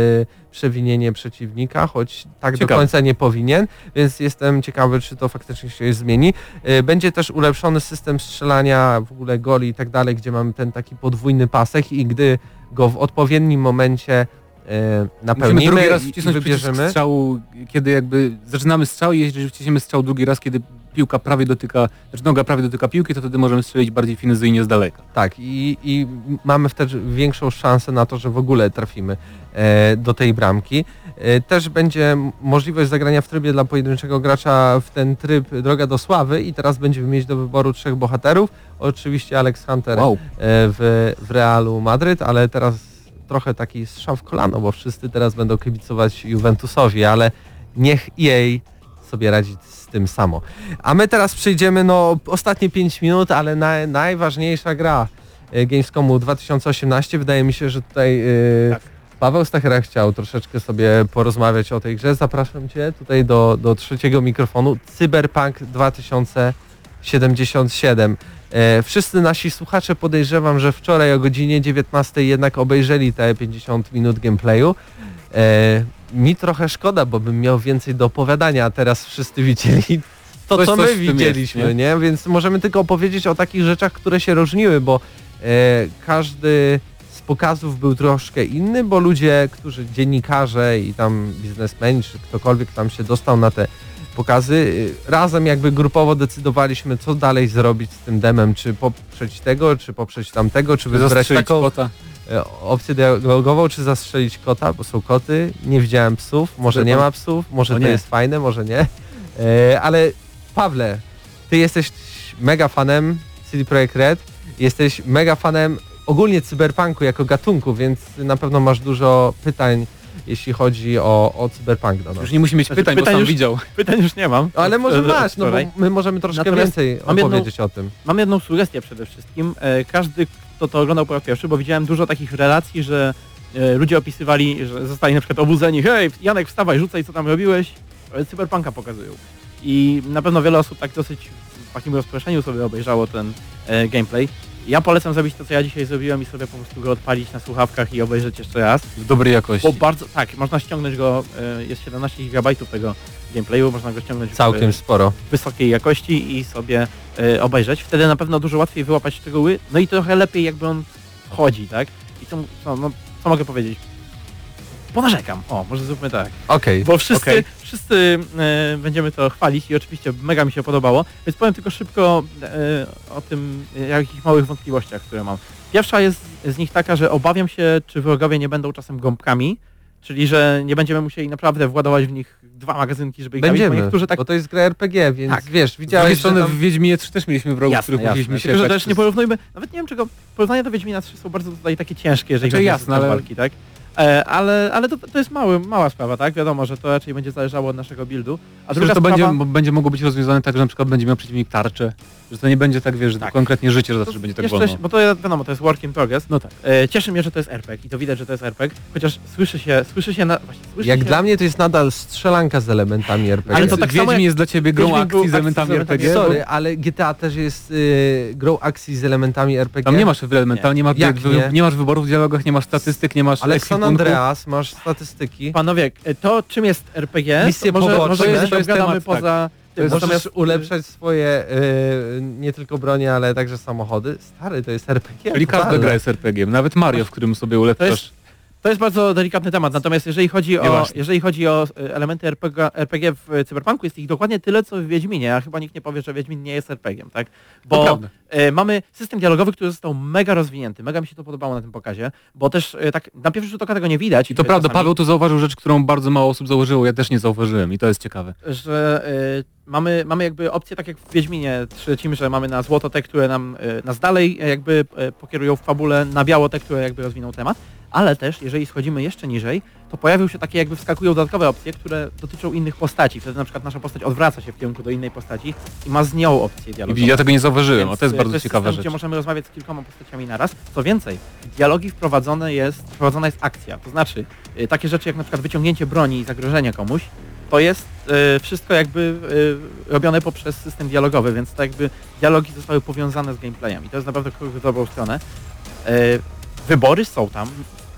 przewinienie przeciwnika, choć tak do Ciekawe. końca nie powinien, więc jestem ciekawy, czy to faktycznie się zmieni. E, Będzie też ulepszony system strzelania, w ogóle goli i tak dalej, gdzie mamy ten taki podwójny pasek i gdy go w odpowiednim momencie e, Musimy napełnimy drugi raz i, i wcisnąć przycisk wybierzemy. strzału, kiedy jakby zaczynamy strzał i jeżeli wciśniemy strzał drugi raz, kiedy piłka prawie dotyka, znaczy noga prawie dotyka piłki, to wtedy możemy strzelić bardziej finezyjnie z daleka. Tak, i, i mamy wtedy większą szansę na to, że w ogóle trafimy e, do tej bramki. E, też będzie możliwość zagrania w trybie dla pojedynczego gracza w ten tryb Droga do Sławy i teraz będziemy mieć do wyboru trzech bohaterów. Oczywiście Alex Hunter Wow. e, w, w Realu Madryt, ale teraz trochę taki strzał w kolano, bo wszyscy teraz będą kibicować Juventusowi, ale niech EA sobie radzi z tym samo. A my teraz przejdziemy, no ostatnie 5 minut, ale na, najważniejsza gra e, Gamescomu 2018. Wydaje mi się, że tutaj e, Tak. Paweł Stachera chciał troszeczkę sobie porozmawiać o tej grze. Zapraszam Cię tutaj do, do trzeciego mikrofonu. Cyberpunk 2077. E, wszyscy nasi słuchacze podejrzewam, że wczoraj o godzinie 19 jednak obejrzeli te 50 minut gameplayu. E, mi trochę szkoda, bo bym miał więcej do opowiadania, a teraz wszyscy widzieli to, Coś- co my w tym jest, widzieliśmy, nie? Więc możemy tylko opowiedzieć o takich rzeczach, które się różniły, bo e, każdy z pokazów był troszkę inny, bo ludzie, którzy dziennikarze i tam biznesmeni, czy ktokolwiek tam się dostał na te pokazy, razem jakby grupowo decydowaliśmy, co dalej zrobić z tym demem, czy poprzeć tego, czy poprzeć tamtego, czy wybrać taką kota. e, opcję dialogową, czy zastrzelić kota, bo są koty, nie widziałem psów, może nie ma psów, może to jest fajne, może nie. E, ale Pawle, ty jesteś mega fanem CD Projekt Red, jesteś mega fanem ogólnie cyberpunku jako gatunku, więc na pewno masz dużo pytań, jeśli chodzi o, o cyberpunk do nas. Już nie musi mieć Znaczy, pytań, bo pytań sam już- widział. Pytań już nie mam. Ale może masz, no bo my możemy troszkę Natomiast więcej mam jedną- opowiedzieć o tym. Mam jedną sugestię przede wszystkim. E, Każdy, kto to oglądał po raz pierwszy, bo widziałem dużo takich relacji, że e, ludzie opisywali, że zostali na przykład obudzeni, hej, Janek wstawaj, rzucaj co tam robiłeś, E, cyberpunka pokazują. I na pewno wiele osób tak dosyć w takim rozproszeniu sobie obejrzało ten e, gameplay. Ja polecam zrobić to, co ja dzisiaj zrobiłem i sobie po prostu go odpalić na słuchawkach i obejrzeć jeszcze raz. W dobrej jakości. Bo bardzo, tak, można ściągnąć go, e, jest 17 GB tego gameplayu, można go ściągnąć w, Całkiem sporo. wysokiej jakości i sobie e, obejrzeć. Wtedy na pewno dużo łatwiej wyłapać szczegóły, no i trochę lepiej jakby on wchodzi, tak? I co, co, no, co mogę powiedzieć? Ponarzekam. O, może zróbmy tak. Okej. Bo wszyscy, Okej. wszyscy e, będziemy to chwalić i oczywiście mega mi się podobało, więc powiem tylko szybko e, o tym, e, jakich małych wątpliwościach, które mam. Pierwsza jest z nich taka, że obawiam się, czy wrogowie nie będą czasem gąbkami, czyli że nie będziemy musieli naprawdę władować w nich dwa magazynki, żeby ich zabić, Będziemy, bo niektórzy tak bo to jest gra RPG, więc Tak. wiesz, Z drugiej widziałeś, że strony tam... w Wiedźminie 3 też mieliśmy wrogów, Jasne, których jasne. musieliśmy się Tylko, że tak też nie porównujmy, nawet nie wiem czego, porównania do Wiedźmina 3 są bardzo tutaj takie ciężkie, jeżeli Znaczy, chodzi jasne, o system ale- walki, tak? E, ale ale to, to jest mały, mała sprawa, tak? Wiadomo, że to raczej będzie zależało od naszego buildu. A Myślę, druga że to sprawa... będzie, będzie mogło być rozwiązane tak, że na przykład będzie miał przeciwnik tarczę, że to nie będzie tak, wiesz, że Tak. to konkretnie życie, że to zawsze będzie tak wolno. Bo to jest, wiadomo, to jest work in progress. No tak. E, cieszy mnie, że to jest RPG i to widać, że to jest RPG, chociaż słyszy się, słyszy się na... Właśnie, słyszy Jak się, dla mnie to jest nadal strzelanka z elementami RPG. Ale to tak samo Wiedźmin jak- jest dla ciebie grą Wiedźmin akcji z akcji elementami z elementami RPG. Sorry, ale GTA też jest y, grą akcji z elementami RPG. Tam nie masz elementami, nie, ma, Jak wy- nie? nie masz wyborów w dialogach, nie masz statystyk, nie masz ale w San. Andreas masz statystyki. Panowie, e, to czym jest RPG, Misje może, poboczne. może jest- to jest temat, tak. poza Ty możesz Natomiast- ulepszać swoje y, nie tylko bronie, ale także samochody. Stary, to jest RPG. Czyli każda gra jest RPG. Nawet Mario, w którym sobie ulepszasz. To jest bardzo delikatny temat, natomiast jeżeli chodzi o, Nieważne. jeżeli chodzi o e, elementy RPG, RPG w e, Cyberpunku, jest ich dokładnie tyle, co w Wiedźminie, a chyba nikt nie powie, że Wiedźmin nie jest RPG-iem, tak? Bo e, mamy system dialogowy, który został mega rozwinięty, mega mi się to podobało na tym pokazie, bo też tak na pierwszy rzut oka tego nie widać. I to prawda, czasami, Paweł tu zauważył rzecz, którą bardzo mało osób zauważyło. Ja też nie zauważyłem i to jest ciekawe. że mamy, mamy jakby opcję, tak jak w Wiedźminie trzecim, że mamy na złoto te, które nam, nas dalej jakby pokierują w fabule, na biało te, które jakby rozwiną temat, ale też jeżeli schodzimy jeszcze niżej, to pojawią się takie jakby wskakują dodatkowe opcje, które dotyczą innych postaci. Wtedy na przykład nasza postać odwraca się w kierunku do innej postaci i ma z nią opcję I dialogową. ja tego nie zauważyłem, Więc, a to jest e, bardzo jest ciekawa system, rzecz. gdzie możemy rozmawiać z kilkoma postaciami naraz. Co więcej, w dialogi wprowadzone jest, wprowadzona jest akcja. To znaczy, y, takie rzeczy jak na przykład wyciągnięcie broni i zagrożenia komuś, to jest y, wszystko jakby y, robione poprzez system dialogowy, więc to jakby dialogi zostały powiązane z gameplayem i to jest naprawdę dobrą stronę. Wybory są tam.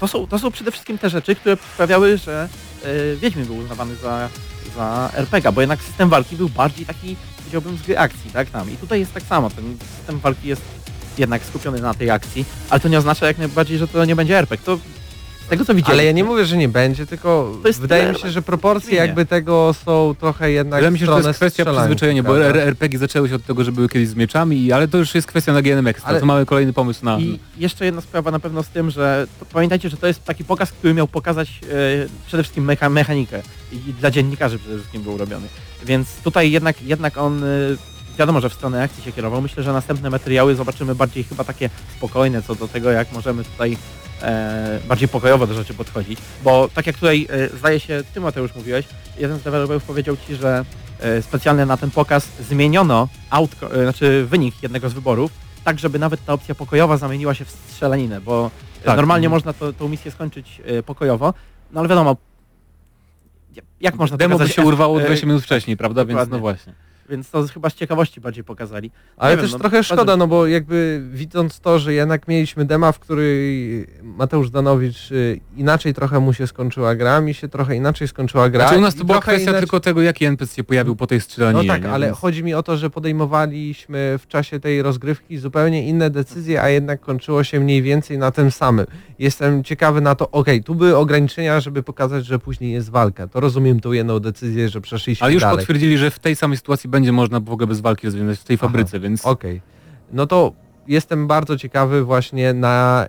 To są, to są przede wszystkim te rzeczy, które sprawiały, że y, Wiedźmin był uznawany za, za RPG, bo jednak system walki był bardziej taki, powiedziałbym, z gry akcji, tak tam. I tutaj jest tak samo, ten system walki jest jednak skupiony na tej akcji, ale to nie oznacza jak najbardziej, że to nie będzie RPG. To tego co widziałem. Ale ja nie mówię, że nie będzie, tylko To jest wydaje mi się, że proporcje jakby tego są trochę jednak Wydaje mi się, że to jest kwestia przyzwyczajenia, bo prawda? RPG zaczęły się od tego, że były kiedyś z mieczami, ale to już jest kwestia na GNM Extra. Ale- To mamy kolejny pomysł na... I jeszcze jedna sprawa na pewno z tym, że pamiętajcie, że to jest taki pokaz, który miał pokazać e, przede wszystkim mecha, mechanikę i dla dziennikarzy przede wszystkim był robiony. Więc tutaj jednak, jednak on e, wiadomo, że w stronę akcji się kierował. Myślę, że następne materiały zobaczymy bardziej chyba takie spokojne co do tego, jak możemy tutaj e, bardziej pokojowo do rzeczy podchodzić. Bo tak jak tutaj e, zdaje się, ty Mateusz mówiłeś, jeden z deweloperów powiedział ci, że e, specjalnie na ten pokaz zmieniono e, znaczy wynik jednego z wyborów, tak żeby nawet ta opcja pokojowa zamieniła się w strzelaninę, bo e, Tak. normalnie Mhm. można to, tą misję skończyć e, pokojowo, no ale wiadomo, jak można Demo by się urwało e, 20 minut wcześniej, prawda? Więc dokładnie. no właśnie. Więc to chyba z ciekawości bardziej pokazali. Ale wiem, też no, trochę bardzo- szkoda, no bo jakby widząc to, że jednak mieliśmy dema, w której Mateusz Danowicz y, inaczej trochę mu się skończyła gra, mi się trochę inaczej skończyła gra. Znaczy u nas to była trochę kwestia inaczej- tylko tego, jaki NPC się pojawił po tej No strzelaninie. tak, nie? ale Więc- chodzi mi o to, że podejmowaliśmy w czasie tej rozgrywki zupełnie inne decyzje, a jednak kończyło się mniej więcej na tym samym. Jestem ciekawy na to, okej, tu były ograniczenia, żeby pokazać, że później jest walka. To rozumiem tą jedną decyzję, że przeszliśmy Ale już dalej. potwierdzili, że w tej samej sytuacji będzie można w ogóle bez walki rozwiązać w tej Aha. fabryce, więc Okej. No to jestem bardzo ciekawy właśnie na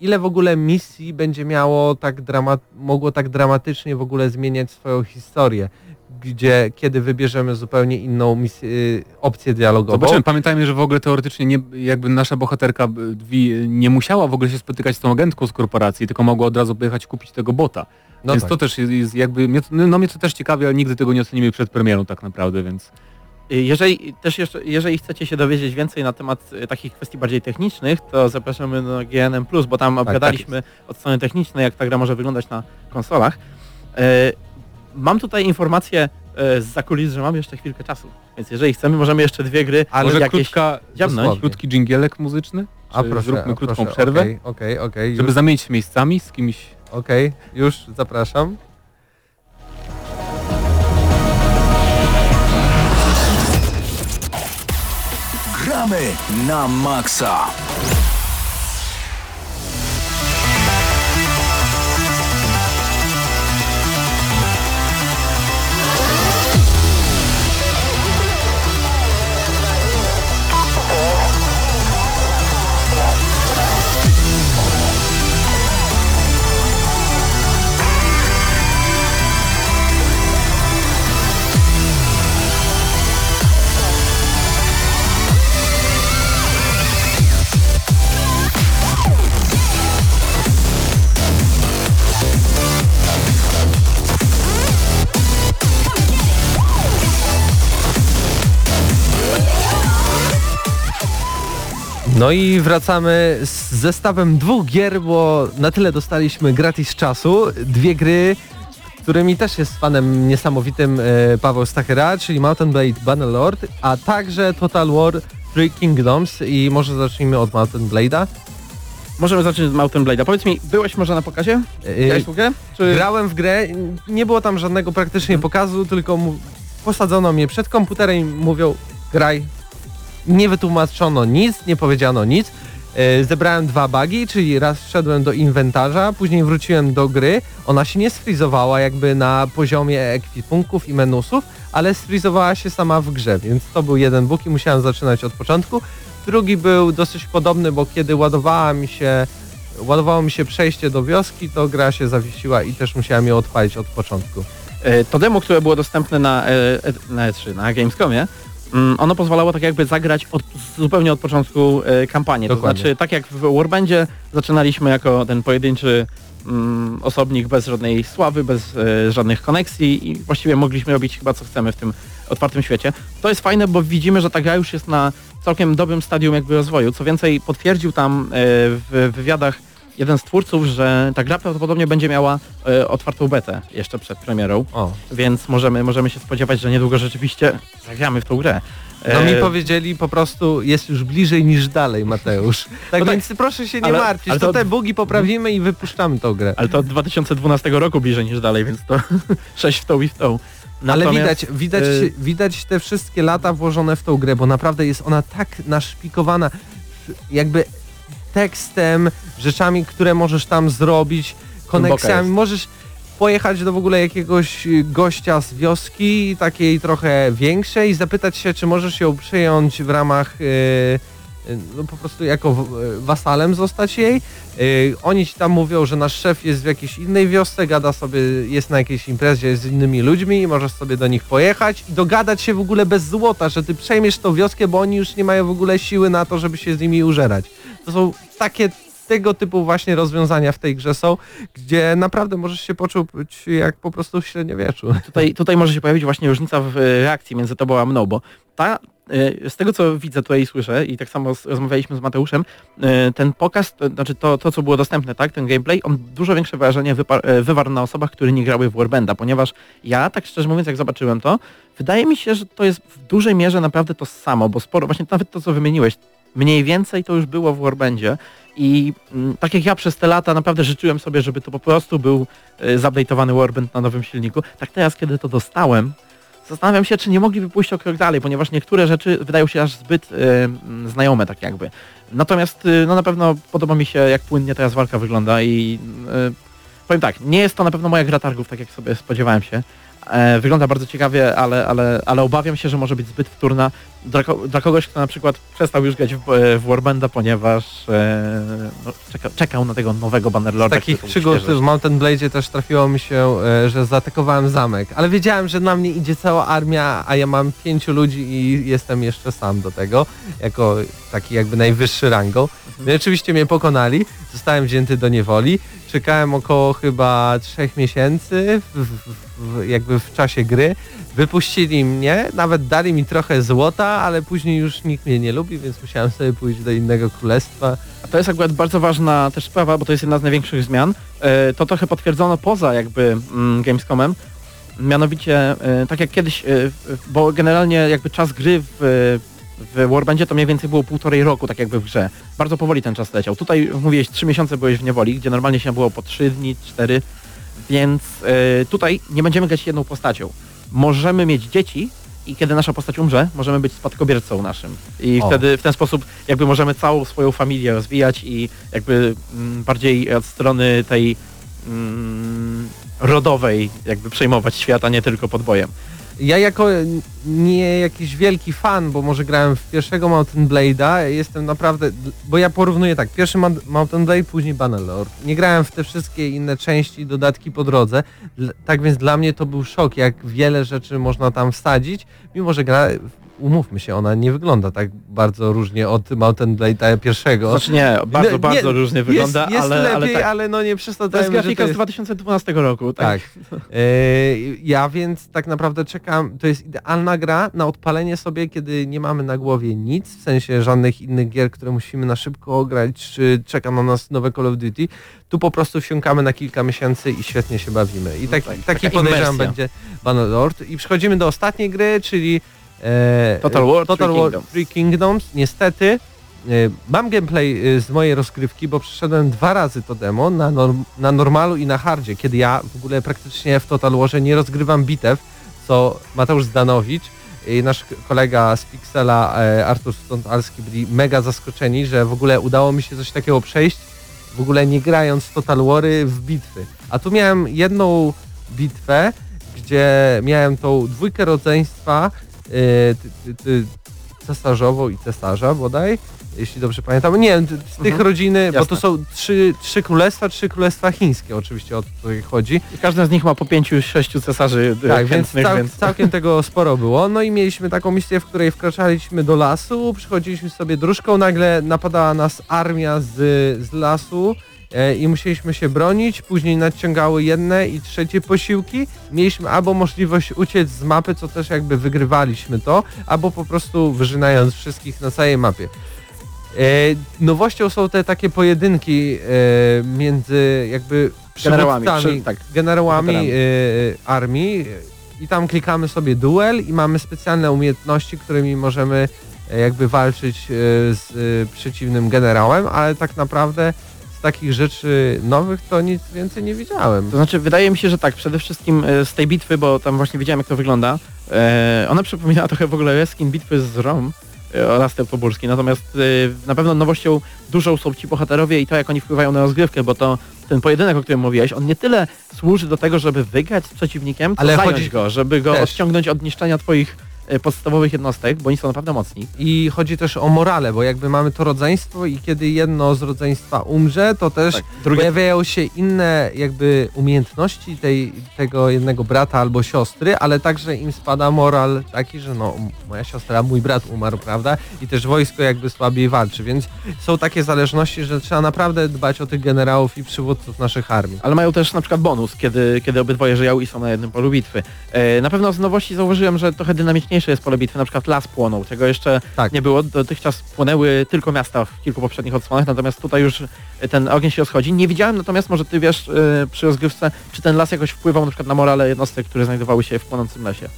ile w ogóle misji będzie miało tak dramat mogło tak dramatycznie w ogóle zmieniać swoją historię, gdzie kiedy wybierzemy zupełnie inną misję, y, opcję dialogową. zobaczymy. Pamiętajmy, że w ogóle teoretycznie nie, jakby nasza bohaterka y, Dwi nie musiała w ogóle się spotykać z tą agentką z korporacji, tylko mogła od razu pojechać kupić tego bota. No więc tak. to też jest, jakby, to, no mnie to też ciekawi, ale nigdy tego nie ocenimy przed premierą tak naprawdę, więc... Y, Jeżeli też jeszcze, jeżeli chcecie się dowiedzieć więcej na temat y, takich kwestii bardziej technicznych, to zapraszamy do GNM+, bo tam tak obgadaliśmy od strony technicznej, jak ta gra może wyglądać na konsolach. E, Mam tutaj informację z zakulis, że mamy jeszcze chwilkę czasu, więc jeżeli chcemy, możemy jeszcze dwie gry, Ale Może jakieś krótka, dziabnąć. krótki dżingielek muzyczny? A proszę, zróbmy krótką proszę, przerwę, Okej, okej, okej, żeby już, zamienić się miejscami z kimś. okej, już zapraszam. Gramy na maksa. No i wracamy z zestawem dwóch gier, bo na tyle dostaliśmy gratis czasu. Dwie gry, którymi też jest fanem niesamowitym e, Paweł Stachera, czyli Mountain Blade Bannerlord, a także Total War Three Kingdoms i może zacznijmy od Mountain Blade'a. Możemy zacząć od Mountain Blade'a. Powiedz mi, byłeś może na pokazie? E, Grałeś w grę? Czy... Grałem w grę, nie było tam żadnego praktycznie pokazu, tylko mu, posadzono mnie przed komputerem i mówią graj. Nie wytłumaczono nic, nie powiedziano nic. E, Zebrałem dwa bugi, czyli raz wszedłem do inwentarza, później wróciłem do gry. Ona się nie sfrizowała jakby na poziomie ekwipunków i menusów, ale sfrizowała się sama w grze, więc to był jeden bug i musiałem zaczynać od początku. Drugi był dosyć podobny, bo kiedy ładowała mi się, ładowało mi się przejście do wioski, to gra się zawiesiła i też musiałem ją odpalić od początku. E, To demo, które było dostępne na, e, na E3, na Gamescomie, ono pozwalało tak jakby zagrać od, zupełnie od początku e, kampanię. Dokładnie. To znaczy, tak jak w Warbandzie zaczynaliśmy jako ten pojedynczy mm, osobnik bez żadnej sławy, bez e, żadnych koneksji i właściwie mogliśmy robić chyba co chcemy w tym otwartym świecie. To jest fajne, bo widzimy, że ta gra już jest na całkiem dobrym stadium jakby rozwoju. Co więcej, potwierdził tam e, w wywiadach jeden z twórców, że ta gra prawdopodobnie będzie miała e, otwartą betę jeszcze przed premierą. O. Więc możemy, możemy się spodziewać, że niedługo rzeczywiście zagramy w tą grę. No mi E, powiedzieli po prostu jest już bliżej niż dalej, Mateusz. *laughs* Tak No tak, więc proszę się nie ale- martwić, ale to, to- te bugi poprawimy i wypuszczamy tą grę. Ale to od 2012 roku bliżej niż dalej, więc to *laughs* 6 w tą i w tą. Ale Natomiast, widać, widać, y- widać te wszystkie lata włożone w tą grę, bo naprawdę jest ona tak naszpikowana jakby tekstem, rzeczami, które możesz tam zrobić, koneksjami. Możesz pojechać do w ogóle jakiegoś y, gościa z wioski, takiej trochę większej i zapytać się, czy możesz ją przyjąć w ramach y, y, no po prostu jako y, wasalem zostać jej. Y, Oni ci tam mówią, że nasz szef jest w jakiejś innej wiosce, gada sobie, jest na jakiejś imprezie z innymi ludźmi i możesz sobie do nich pojechać i dogadać się w ogóle bez złota, że ty przejmiesz tą wioskę, bo oni już nie mają w ogóle siły na to, żeby się z nimi użerać. To są takie tego typu właśnie rozwiązania w tej grze są, gdzie naprawdę możesz się poczuć jak po prostu w średniowieczu. *laughs* Tutaj, tutaj może się pojawić właśnie różnica w e, reakcji między tobą a mną, bo ta, e, z tego co widzę tutaj i słyszę i tak samo rozmawialiśmy z Mateuszem, e, ten pokaz, to, znaczy to, to co było dostępne, tak, ten gameplay, on dużo większe wrażenie wywarł na osobach, które nie grały w Warbanda, ponieważ ja, tak szczerze mówiąc, jak zobaczyłem to, wydaje mi się, że to jest w dużej mierze naprawdę to samo, bo sporo, właśnie nawet to co wymieniłeś, mniej więcej to już było w Warbandzie i mm, tak jak ja przez te lata naprawdę życzyłem sobie, żeby to po prostu był y, zupdate'owany Warband na nowym silniku, tak teraz kiedy to dostałem, zastanawiam się, czy nie mogliby pójść o krok dalej, ponieważ niektóre rzeczy wydają się aż zbyt y, mm, znajome tak jakby. Natomiast y, no na pewno podoba mi się jak płynnie teraz walka wygląda i y, powiem tak, nie jest to na pewno moja gra targów, tak jak sobie spodziewałem się. E, wygląda bardzo ciekawie, ale, ale, ale obawiam się, że może być zbyt wtórna dla, dla kogoś, kto na przykład przestał już grać w, w Warbanda, ponieważ e, no, czeka, czekał na tego nowego Z Bannerlorda. takich który to przygód w Mountain Blade też trafiło mi się, e, że zaatakowałem zamek, ale wiedziałem, że na mnie idzie cała armia, a ja mam pięciu ludzi i jestem jeszcze sam do tego, jako taki jakby najwyższy rangą. No i oczywiście mnie pokonali, zostałem wzięty do niewoli, czekałem około chyba trzech miesięcy w, w, w, jakby w czasie gry, wypuścili mnie, nawet dali mi trochę złota, ale później już nikt mnie nie lubi, więc musiałem sobie pójść do innego królestwa. A to jest akurat bardzo ważna też sprawa, bo to jest jedna z największych zmian. E, To trochę potwierdzono poza jakby mm, Gamescomem. Mianowicie, e, tak jak kiedyś, e, bo generalnie jakby czas gry w, w Warbandzie to mniej więcej było półtorej roku, tak jakby w grze. Bardzo powoli ten czas leciał. Tutaj mówiłeś, trzy miesiące byłeś w niewoli, gdzie normalnie się było po trzy dni, cztery, więc e, tutaj nie będziemy grać jedną postacią. Możemy mieć dzieci i kiedy nasza postać umrze, możemy być spadkobiercą naszym. I O. wtedy w ten sposób jakby możemy całą swoją familię rozwijać i jakby mm, bardziej od strony tej mm, rodowej jakby przejmować świat, a nie tylko podbojem. Ja jako nie jakiś wielki fan, bo może grałem w pierwszego Mountain Blade'a, jestem naprawdę, bo ja porównuję tak, pierwszy Mount- Mountain Blade, później Bannerlord. Nie grałem w te wszystkie inne części dodatki po drodze, tak więc dla mnie to był szok, jak wiele rzeczy można tam wsadzić, mimo że gra, umówmy się, ona nie wygląda tak bardzo różnie od Mountain Blade'a pierwszego. Znaczy nie, bardzo, Nie, bardzo nie, różnie wygląda, jest, ale, lepiej, ale tak. ale no nie To jest przesadzajmy, grafika to z jest... 2012 roku, tak? Tak. E, ja więc tak naprawdę czekam, to jest idealna gra na odpalenie sobie, kiedy nie mamy na głowie nic, w sensie żadnych innych gier, które musimy na szybko grać, czy czeka na nas nowe Call of Duty. Tu po prostu wsiąkamy na kilka miesięcy i świetnie się bawimy. I tak, tak, taki taka podejrzewam będzie Bannerlord. I przechodzimy do ostatniej gry, czyli e, Total War Total Three War Kingdoms. Three Kingdoms. Niestety e, mam gameplay e, z mojej rozgrywki, bo przeszedłem dwa razy to demo na, norm, na normalu i na hardzie, kiedy ja w ogóle praktycznie w Total Warze nie rozgrywam bitew, co Mateusz Zdanowicz i nasz kolega z Pixela e, Artur Stątalski byli mega zaskoczeni, że w ogóle udało mi się coś takiego przejść, w ogóle nie grając Total Wary w bitwy. A tu miałem jedną bitwę, gdzie miałem tą dwójkę rodzeństwa ty, ty, cesarzową i cesarza bodaj, jeśli dobrze pamiętam. Nie wiem, z tych Mhm. rodziny, bo Jasne. to są trzy, trzy królestwa, trzy królestwa chińskie oczywiście o to tutaj chodzi. I każdy z nich ma po pięciu, sześciu cesarzy e, Tak, więc, cał, więc... całkiem tego sporo było. No i mieliśmy taką misję, w której wkraczaliśmy do lasu, przychodziliśmy sobie dróżką, nagle napadała nas armia z, z lasu i musieliśmy się bronić, później nadciągały jedne i trzecie posiłki. Mieliśmy albo możliwość uciec z mapy, co też jakby wygrywaliśmy to, albo po prostu wyżynając wszystkich na całej mapie. E, nowością są te takie pojedynki e, między jakby Generałami, przy- tak, generałami e, armii i tam klikamy sobie duel i mamy specjalne umiejętności, którymi możemy e, jakby walczyć e, z e, przeciwnym generałem, ale tak naprawdę takich rzeczy nowych to nic więcej nie widziałem. To znaczy, wydaje mi się, że tak, przede wszystkim e, z tej bitwy, bo tam właśnie widziałem jak to wygląda, e, ona przypomina trochę w ogóle skin bitwy z Rom e, oraz te poburskie, natomiast na pewno nowością dużą są ci bohaterowie i to jak oni wpływają na rozgrywkę, bo to ten pojedynek, o którym mówiłeś, on nie tyle służy do tego, żeby wygrać z przeciwnikiem, Ale zająć chodzi- go, żeby go Też. odciągnąć od niszczenia twoich podstawowych jednostek, bo oni są naprawdę mocni. I chodzi też o morale, bo jakby mamy to rodzeństwo i kiedy jedno z rodzeństwa umrze, to też Tak, drugie- pojawiają się inne jakby umiejętności tej, tego jednego brata albo siostry, ale także im spada moral taki, że no moja siostra, mój brat umarł, prawda? I też wojsko jakby słabiej walczy, więc są takie zależności, że trzeba naprawdę dbać o tych generałów i przywódców naszych armii. Ale mają też na przykład bonus, kiedy, kiedy obydwoje żyją i są na jednym polu bitwy. E, na pewno z nowości zauważyłem, że trochę dynamiczniejsze jest pole bitwy, na przykład las płonął, czego jeszcze Tak. nie było. Dotychczas płonęły tylko miasta w kilku poprzednich odsłonach, natomiast tutaj już ten ogień się rozchodzi. Nie widziałem, natomiast może ty wiesz e, przy rozgrywce, czy ten las jakoś wpływał na przykład na morale jednostek, które znajdowały się w płonącym lesie.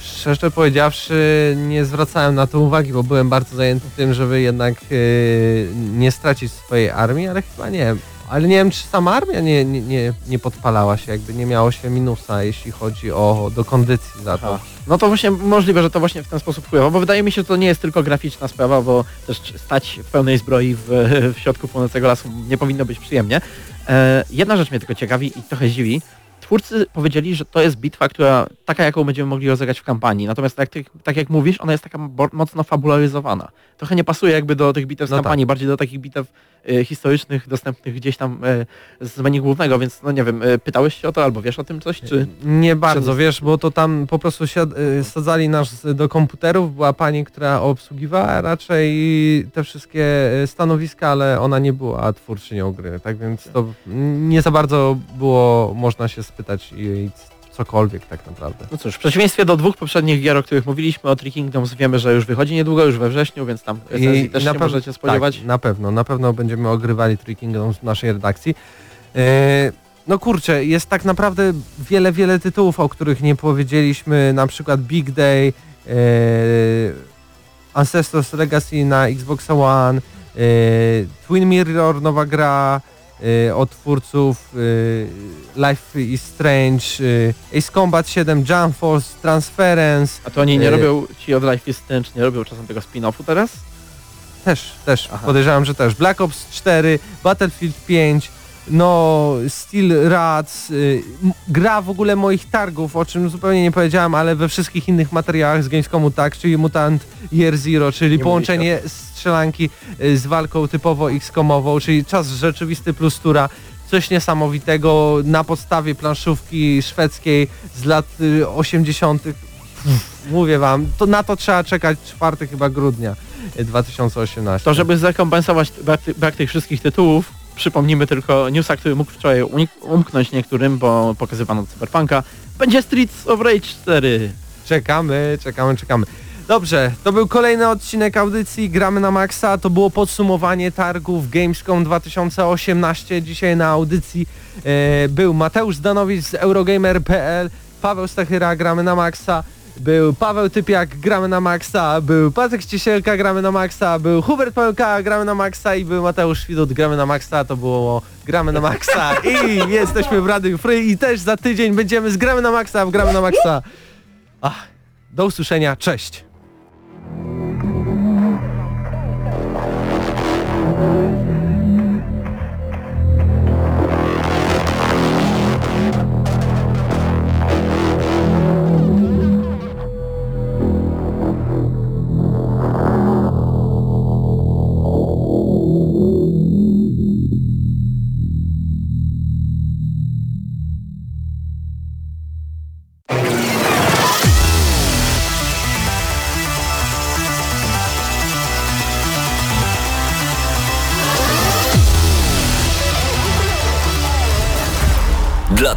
Szczerze powiedziawszy, nie zwracałem na to uwagi, bo byłem bardzo zajęty tym, żeby jednak yy, nie stracić swojej armii, ale chyba nie. Ale nie wiem, czy sama armia nie, nie, nie, nie podpalała się, jakby nie miało się minusa, jeśli chodzi o do kondycji za to. Aha. No to właśnie możliwe, że to właśnie w ten sposób wpływa, bo wydaje mi się, że to nie jest tylko graficzna sprawa, bo też stać w pełnej zbroi w, *laughs* w środku płonącego lasu nie powinno być przyjemnie. E, jedna rzecz mnie tylko ciekawi i trochę dziwi. Twórcy powiedzieli, że to jest bitwa, która taka, jaką będziemy mogli rozegrać w kampanii. Natomiast tak, tak, tak jak mówisz, ona jest taka mocno fabularyzowana. Trochę nie pasuje jakby do tych bitew z No kampanii, bardziej do takich bitew historycznych, dostępnych gdzieś tam e, z menu głównego, więc no nie wiem, e, pytałeś się o to albo wiesz o tym coś, czy... Nie bardzo, wiesz, bo to tam po prostu siad, sadzali nas do komputerów, była pani, która obsługiwała raczej te wszystkie stanowiska, ale ona nie była twórczynią gry, tak więc to nie za bardzo było można się spytać jej cokolwiek tak naprawdę. No cóż, w przeciwieństwie do dwóch poprzednich gier, o których mówiliśmy, o Three Kingdoms wiemy, że już wychodzi niedługo, już we wrześniu, więc tam recenzji też na się możecie spodziewać. Tak, na pewno, na pewno będziemy ogrywali Three Kingdoms w naszej redakcji. E, no kurczę, jest tak naprawdę wiele, wiele tytułów, o których nie powiedzieliśmy, na przykład Big Day, e, Ancestors Legacy na Xbox One, e, Twin Mirror, nowa gra od twórców e, Life is Strange, e, Ace Combat 7, Jump Force, Transference, A to oni nie robią, ci od Life is Strange nie robią czasem tego spin-offu teraz? Też, też. Aha. Podejrzewam, że też. Black Ops 4, Battlefield 5, no Steel Rats, y, gra w ogóle moich targów, o czym zupełnie nie powiedziałem, ale we wszystkich innych materiałach z Gamescomu tak, czyli Mutant Year Zero, czyli Nie połączenie strzelanki y, z walką typowo X-komową, czyli czas rzeczywisty plus tura. Coś niesamowitego na podstawie planszówki szwedzkiej z lat y, 80. Pff, Mówię wam, to na to trzeba czekać 4 chyba grudnia y, 2018. To żeby zrekompensować brak, brak tych wszystkich tytułów, przypomnimy tylko newsa, który mógł wczoraj umknąć niektórym, bo pokazywano Cyberpunka, będzie Streets of Rage 4. Czekamy, czekamy, czekamy. Dobrze, to był kolejny odcinek audycji Gramy na Maxa. To było podsumowanie targów Gamescom 2018. Dzisiaj na audycji e, był Mateusz Zdanowicz z Eurogamer.pl, Paweł Stachyra, Gramy na Maxa, był Paweł Typiak, Gramy na Maxa, był Patryk Ciesielka, Gramy na Maxa, był Hubert Pałka, Gramy na Maxa i był Mateusz Widut, Gramy na Maxa. To było Gramy na Maxa i jesteśmy w Radiu Free i też za tydzień będziemy z Gramy na Maxa w Gramy na Maxa. Ach, do usłyszenia, cześć!